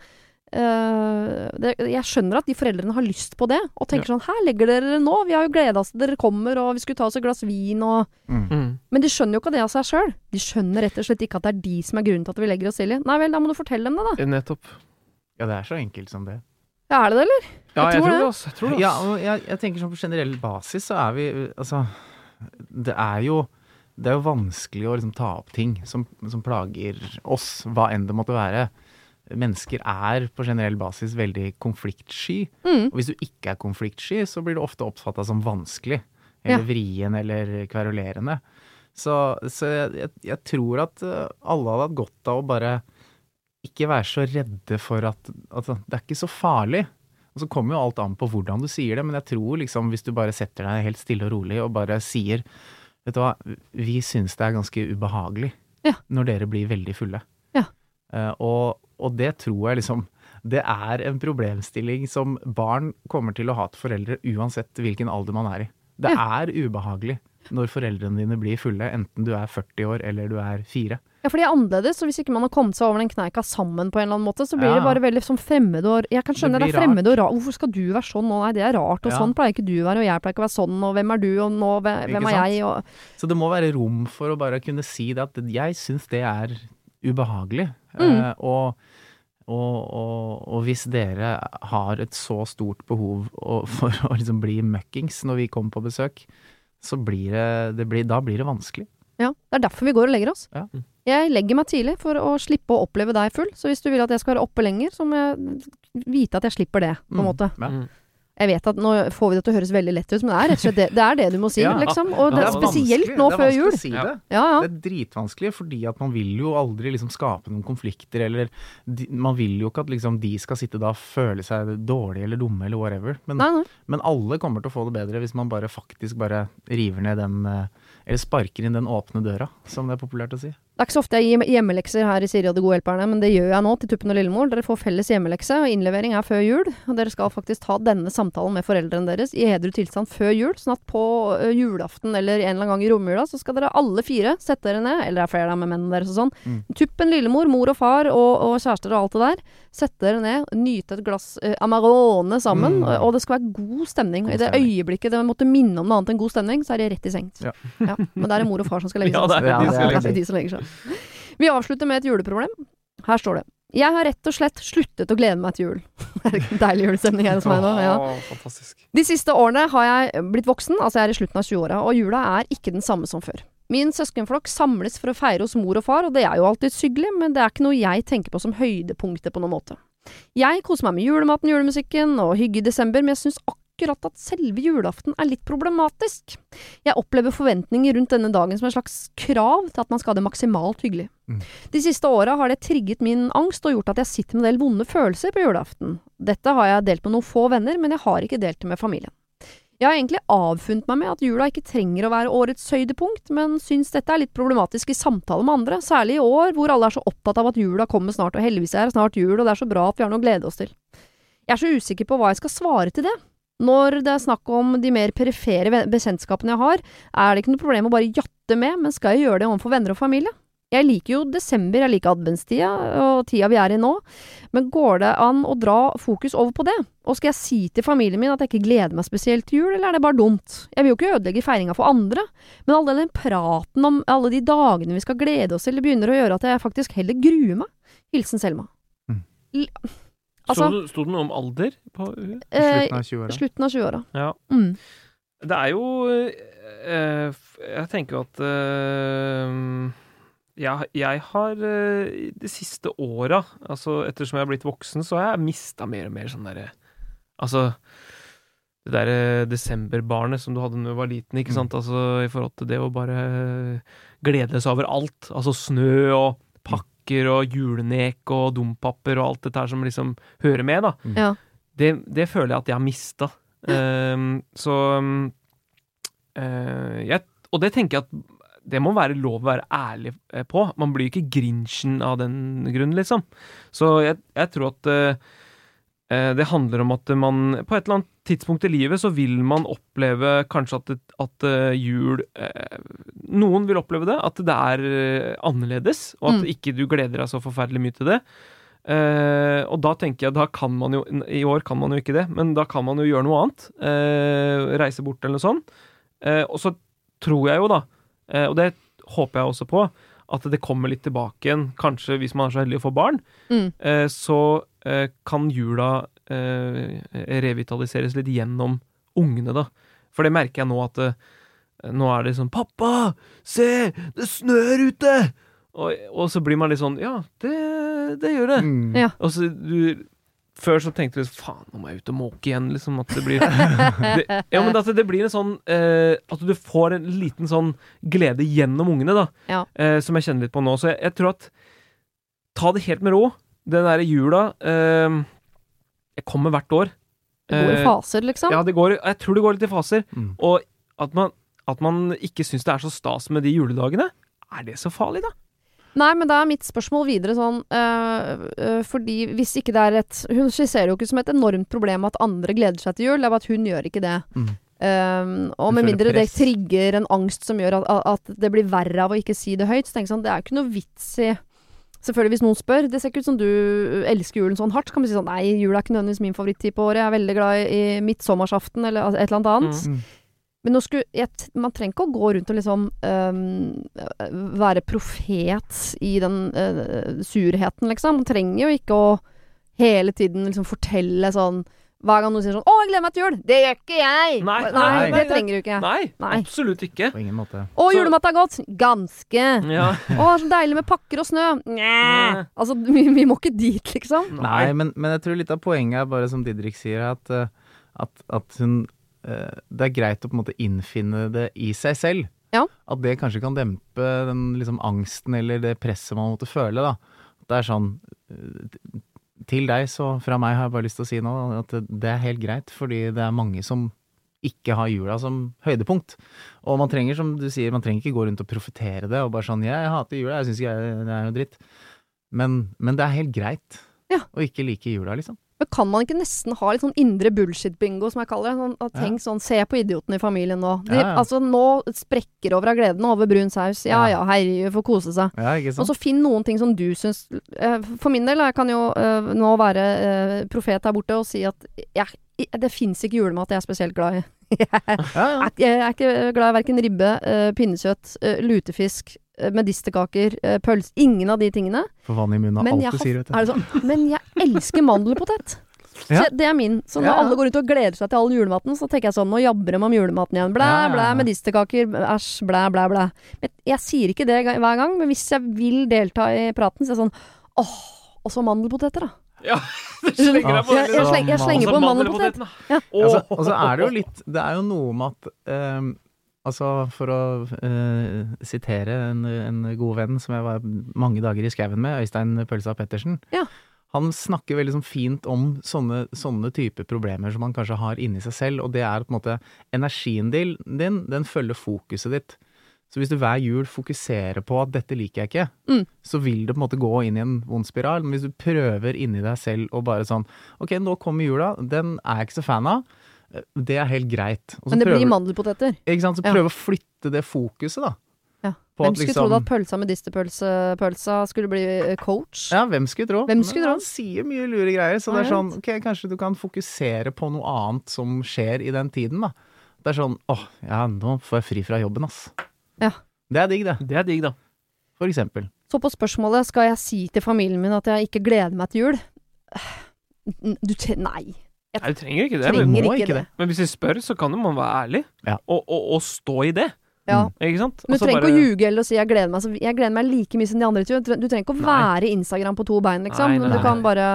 uh, det, jeg skjønner at de foreldrene har lyst på det, og tenker sånn Her legger dere dere nå, vi har jo gleda oss til dere kommer, og vi skulle ta oss et glass vin, og Mm. Mm. Men de skjønner jo ikke det av seg sjøl. De skjønner rett og slett ikke at det er de som er grunnen til at vi legger oss tidlig. Nei vel, da må du fortelle dem det, da. Nettopp. Ja, det er så enkelt som det. Ja, er det det, eller? Ja, Jeg jeg tror tror det. det, altså. Jeg tror det, Ja, altså. og jeg, jeg tenker sånn på generell basis så er vi Altså, det er jo det er jo vanskelig å liksom ta opp ting som, som plager oss, hva enn det måtte være. Mennesker er på generell basis veldig konfliktsky. Mm. Og hvis du ikke er konfliktsky, så blir du ofte oppfatta som vanskelig. Ja. Eller vrien eller kverulerende. Så, så jeg, jeg, tror at eh, alle hadde hatt godt av å bare ikke være så redde for at, at det er ikke så farlig. Og så kommer jo alt an på hvordan du sier det, men jeg tror liksom hvis du bare setter deg helt stille og rolig og bare sier Vet du hva, vi syns det er ganske ubehagelig Ja. når dere blir veldig fulle. Ja. Uh, og, og det tror jeg liksom Det er en problemstilling som barn kommer til å ha til foreldre uansett hvilken alder man er i. Det er ubehagelig når foreldrene dine blir fulle, enten du er 40 år eller du er fire. Ja, for de er annerledes, og hvis ikke man har kommet seg over den kneika sammen på en eller annen måte, så blir Ja. det bare veldig sånn fremmed og Jeg kan skjønne Det det, er fremmed og rart. Hvorfor skal du være sånn? nå? nei, det er rart, og Ja. sånn pleier ikke du å være, og jeg pleier ikke å være sånn, og hvem er du, og nå, hvem, Ikke er sant? jeg, og Så det må være rom for å bare kunne si det at jeg syns det er ubehagelig. Mm. Eh, og, og, og, og hvis dere har et så stort behov for å liksom bli møkkings når vi kommer på besøk, så blir det, det blir, da blir det vanskelig. Ja, det er derfor vi går og legger oss. Ja. Jeg legger meg tidlig for å slippe å oppleve deg full, så hvis du vil at jeg skal være oppe lenger, så må jeg vite at jeg slipper det, på en Mm. måte. Ja. Mm. Jeg vet at nå får vi det til å høres veldig lett ut, men det er rett og slett det, det, er det du må si, [laughs] Ja. liksom. Og det er det er spesielt nå det er før vanskelig jul. å Si det. Ja, ja. Det er dritvanskelig, fordi at man vil jo aldri liksom skape noen konflikter, eller de, Man vil jo ikke at liksom de skal sitte da og føle seg dårlige eller dumme eller whatever. Men, Nei, nei. men alle kommer til å få det bedre hvis man bare faktisk bare river ned den eh, Eller sparker inn den åpne døra, som det er populært å si. Det er ikke så ofte jeg gir hjemmelekser her i Siri og de gode hjelperne, men det gjør jeg nå til Tuppen og Lillemor. Dere får felles hjemmelekse, og innlevering er før jul. Og dere skal faktisk ta denne samtalen med foreldrene deres i edru tilstand før jul, sånn at på julaften eller en eller annen gang i romjula, så skal dere alle fire sette dere ned, eller det er flere da med mennene deres og sånn. Mm. Tuppen, lillemor, mor og far og, og kjærester og alt det der. Sette dere ned, nyte et glass eh, Amarone sammen, Mm. og, og det skal være god stemning. God I det øyeblikket det måtte minne om noe annet enn god stemning, så er de rett i sengs. Ja. Men det er det mor og far som skal [laughs] legge seg. Ja, det er de som er legger seg. [laughs] Vi avslutter med et juleproblem. Her står det. Jeg har rett og slett sluttet å glede meg til jul. [laughs] Det er en deilig julestemning her hos meg nå. Ja. Fantastisk. De siste årene har jeg blitt voksen, altså jeg er i slutten av 20-åra, og jula er ikke den samme som før. Min søskenflokk samles for å feire hos mor og far, og det er jo alltid hyggelig, men det er ikke noe jeg tenker på som høydepunktet på noen måte. Jeg koser meg med julematen, julemusikken og hygge i desember, men jeg syns akkurat at selve julaften er litt problematisk. Jeg opplever forventninger rundt denne dagen som en slags krav til at man skal ha det maksimalt hyggelig. Mm. De siste åra har det trigget min angst og gjort at jeg sitter med en del vonde følelser på julaften. Dette har jeg delt med noen få venner, men jeg har ikke delt det med familien. Jeg har egentlig avfunnet meg med at jula ikke trenger å være årets høydepunkt, men syns dette er litt problematisk i samtale med andre, særlig i år hvor alle er så opptatt av at jula kommer snart, og heldigvis er snart jul, og det er så bra at vi har noe å glede oss til. Jeg er så usikker på hva jeg skal svare til det. Når det er snakk om de mer perifere bekjentskapene jeg har, er det ikke noe problem å bare jatte med, men skal jeg gjøre det overfor venner og familie? Jeg liker jo desember, jeg liker adventstida og tida vi er i nå, men går det an å dra fokus over på det? Og skal jeg si til familien min at jeg ikke gleder meg spesielt til jul, eller er det bare dumt? Jeg vil jo ikke ødelegge feiringa for andre, men all den praten om alle de dagene vi skal glede oss til, begynner å gjøre at jeg faktisk heller gruer meg. Hilsen Selma. Mm. Altså, Sto det noe om alder på eh, Slutten av 20-åra. slutten av 20-åra. Ja. Mm. Det er jo eh, Jeg tenker jo at eh, jeg, jeg har eh, de siste åra, altså ettersom jeg har blitt voksen, så har jeg mista mer og mer sånn derre Altså det derre desemberbarnet som du hadde da du var liten, ikke Mm. sant? Altså i forhold til det å bare glede seg over alt. Altså snø og pakker og julenek og dompapper og alt dette her som liksom hører med, da Ja. det, det føler jeg at jeg har mista. så um, eh, jeg, Og det tenker jeg at det må være lov å være ærlig eh, på. Man blir ikke Grinchen av den grunn, liksom. Så jeg, jeg tror at eh, det handler om at man på et eller annet tidspunkt i livet så vil man oppleve kanskje at, at eh, jul eh, Noen vil oppleve det, at det er eh, annerledes, og at Mm. ikke du gleder deg så forferdelig mye til det. Eh, og da tenker jeg, da kan man jo I år kan man jo ikke det, men da kan man jo gjøre noe annet. Eh, reise bort eller noe sånt. Eh, og så tror jeg jo, da, eh, og det håper jeg også på, at det kommer litt tilbake igjen. Kanskje hvis man er så heldig å få barn, Mm. eh, så eh, kan jula eh, revitaliseres litt gjennom ungene, da. For det merker jeg nå at eh, nå er det sånn 'Pappa, se! Det snør ute!' Og, og så blir man litt sånn Ja, det, det gjør det. Mm. Ja. Og så du Før så tenkte du faen, nå må jeg ut og måke igjen, liksom. At det blir [laughs] det, Ja, men at det blir en sånn eh, At du får en liten sånn glede gjennom ungene, da. Ja. Eh, som jeg kjenner litt på nå. Så jeg, jeg tror at Ta det helt med ro. Den derre jula eh, Jeg kommer hvert år. Det går i Eh, faser, liksom. Ja, det går, jeg tror det går litt i faser. Mm. Og at man, at man ikke syns det er så stas med de juledagene, er det så farlig, da? Nei, men da er mitt spørsmål videre sånn øh, øh, Fordi hvis ikke det er et Hun skisserer jo ikke som et enormt problem at andre gleder seg til jul, det er bare at hun gjør ikke det. Mm. Um, og med mindre mindre det trigger en angst som gjør at, at det blir verre av å ikke si det høyt, så tenker jeg sånn, det er jo ikke noe vits i Selvfølgelig, hvis noen spør Det ser ikke ut som du elsker julen sånn hardt. Så kan man si sånn Nei, jula er ikke nødvendigvis min favorittid på året. Jeg er veldig glad i midtsommersaften eller et eller annet annet. Mm. Men nå skulle, jeg, man trenger ikke å gå rundt og liksom øhm, være profet i den øh, surheten, liksom. Man trenger jo ikke å hele tiden liksom fortelle sånn Hver gang noen sier sånn 'Å, jeg gleder meg til jul!' Det gjør ikke jeg! Nei, nei, nei, det trenger du ikke. Nei, Nei. absolutt ikke. På ingen måte. 'Å, julemat er godt!' Ganske. Ja. 'Å, så deilig med pakker og snø!' Nja. Altså, vi, vi må ikke dit, liksom. Nei, men, men jeg tror litt av poenget er bare som Didrik sier, at, eh, at, at hun uh, Det er greit å på en måte innfinne det i seg selv. Ja. At det kanskje kan dempe den liksom angsten eller det presset man måtte føle, da. Det er sånn eh, Til deg, så fra meg har jeg bare lyst til å si nå at det, er helt greit, fordi det er mange som ikke har jula som høydepunkt. Og man trenger, som du sier, man trenger ikke gå rundt og profetere det og bare sånn 'Jeg hater jula, jeg syns det er noe dritt'. Men, men det er helt greit Ja. å ikke like jula, liksom. Men kan man ikke nesten ha litt sånn indre bullshit-bingo, som jeg kaller det? Sånn, at Ja. tenk sånn, se på idioten i familien nå. De, Ja, ja. Altså, nå sprekker over av gleden over brun saus. Ja ja, herregud, får kose seg. Og så finn noen ting som du syns uh, For min del, jeg kan jo uh, nå være uh, profet her borte og si at jeg, det fins ikke julemat jeg er spesielt glad i. [laughs] jeg, er, jeg er ikke glad i verken ribbe, pinnekjøtt, lutefisk, medisterkaker, uh, pølse Ingen av de tingene. For vann i munnen Men alt du sier, vet du. er det sånn? Men jeg elsker mandelpotet. Ja. Så Det er min. Så når Ja, ja. alle går ut og gleder seg til all julematen, så tenker jeg sånn Nå jabber de om julematen igjen. Blæ, Ja, ja, blæ, medisterkaker, æsj, blæ, blæ, blæ. Men jeg sier ikke det hver gang, men hvis jeg vil delta i praten, så er jeg sånn Åh, og så mandelpoteter, da. Ja, [laughs] det Jeg, jeg, slenger, jeg slenger på mandelpotet. Altså, og så er det jo litt Det er jo noe med at ehm, Altså, for å uh, sitere en, en god venn som jeg var mange dager i skauen med, Øystein Pølsa Pettersen. Ja. han snakker veldig sånn fint om sånne, sånne typer problemer som man kanskje har inni seg selv, og det er på en måte energien din, den følger fokuset ditt. Så hvis du hver jul fokuserer på at 'dette liker jeg ikke', Mm. så vil det på en måte gå inn i en vond spiral. Men hvis du prøver inni deg selv og bare sånn 'ok, nå kommer jula, den er jeg ikke så fan av', det er helt greit. Også Men det blir mandelpoteter. Ikke sant, så Ja. å flytte det fokuset, da. Ja. På Hvem at skulle liksom- trodd at pølsa med medisterpølsa skulle bli eh, coach? Ja, hvem skulle tro? Hvem skulle Men tro? Han sier mye lure greier, så det er sånn Ok, kanskje du kan fokusere på noe annet som skjer i den tiden, da. Det er sånn åh, ja, nå får jeg fri fra jobben, ass. Ja. Det er digg, det. Det er digg, da. For eksempel. Så på spørsmålet skal jeg si til familien min at jeg ikke gleder meg til jul Du. Nei. Nei, du trenger ikke det. Trenger Men, ikke ikke det. det. men hvis vi spør, så kan jo man være ærlig. Ja. Og, og, og stå i det. Ja. Mm. Ikke sant? Men du så trenger ikke bare- å ljuge eller å si jeg gleder meg. Så jeg gleder meg like mye som de andre. Du trenger ikke å Nei. være Instagram på to bein, liksom. Nei, nei, du nei. kan bare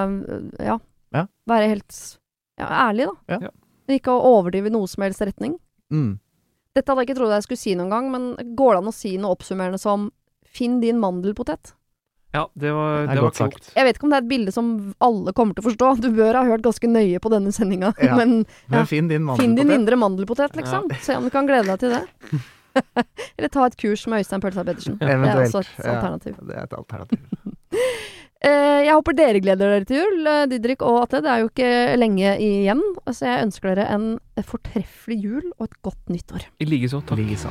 ja, Ja. være helt ja, ærlig, da. Ja. Ja. Men ikke å overdrive i noe som helst retning. Mm. Dette hadde jeg ikke trodd jeg skulle si noen gang, men går det an å si noe oppsummerende som Finn din mandelpotet? Ja, det var, Det det var klokt. sagt. Jeg vet ikke om det er et bilde som alle kommer til å forstå. Du bør ha hørt ganske nøye på denne sendinga. Ja. Men Men finn din finn din indre mandelpotet, liksom. Se om du kan glede deg til det. [laughs] Eller ta et kurs med Øystein Pølsa Pedersen. Det er også et Ja. alternativ. Det er et alternativ. [laughs] Eh, jeg håper dere gleder dere til jul, eh, Didrik og Atte. Det er jo ikke lenge igjen. Så jeg ønsker dere en fortreffelig jul og et godt nyttår. I likeså. Takk. Likeså.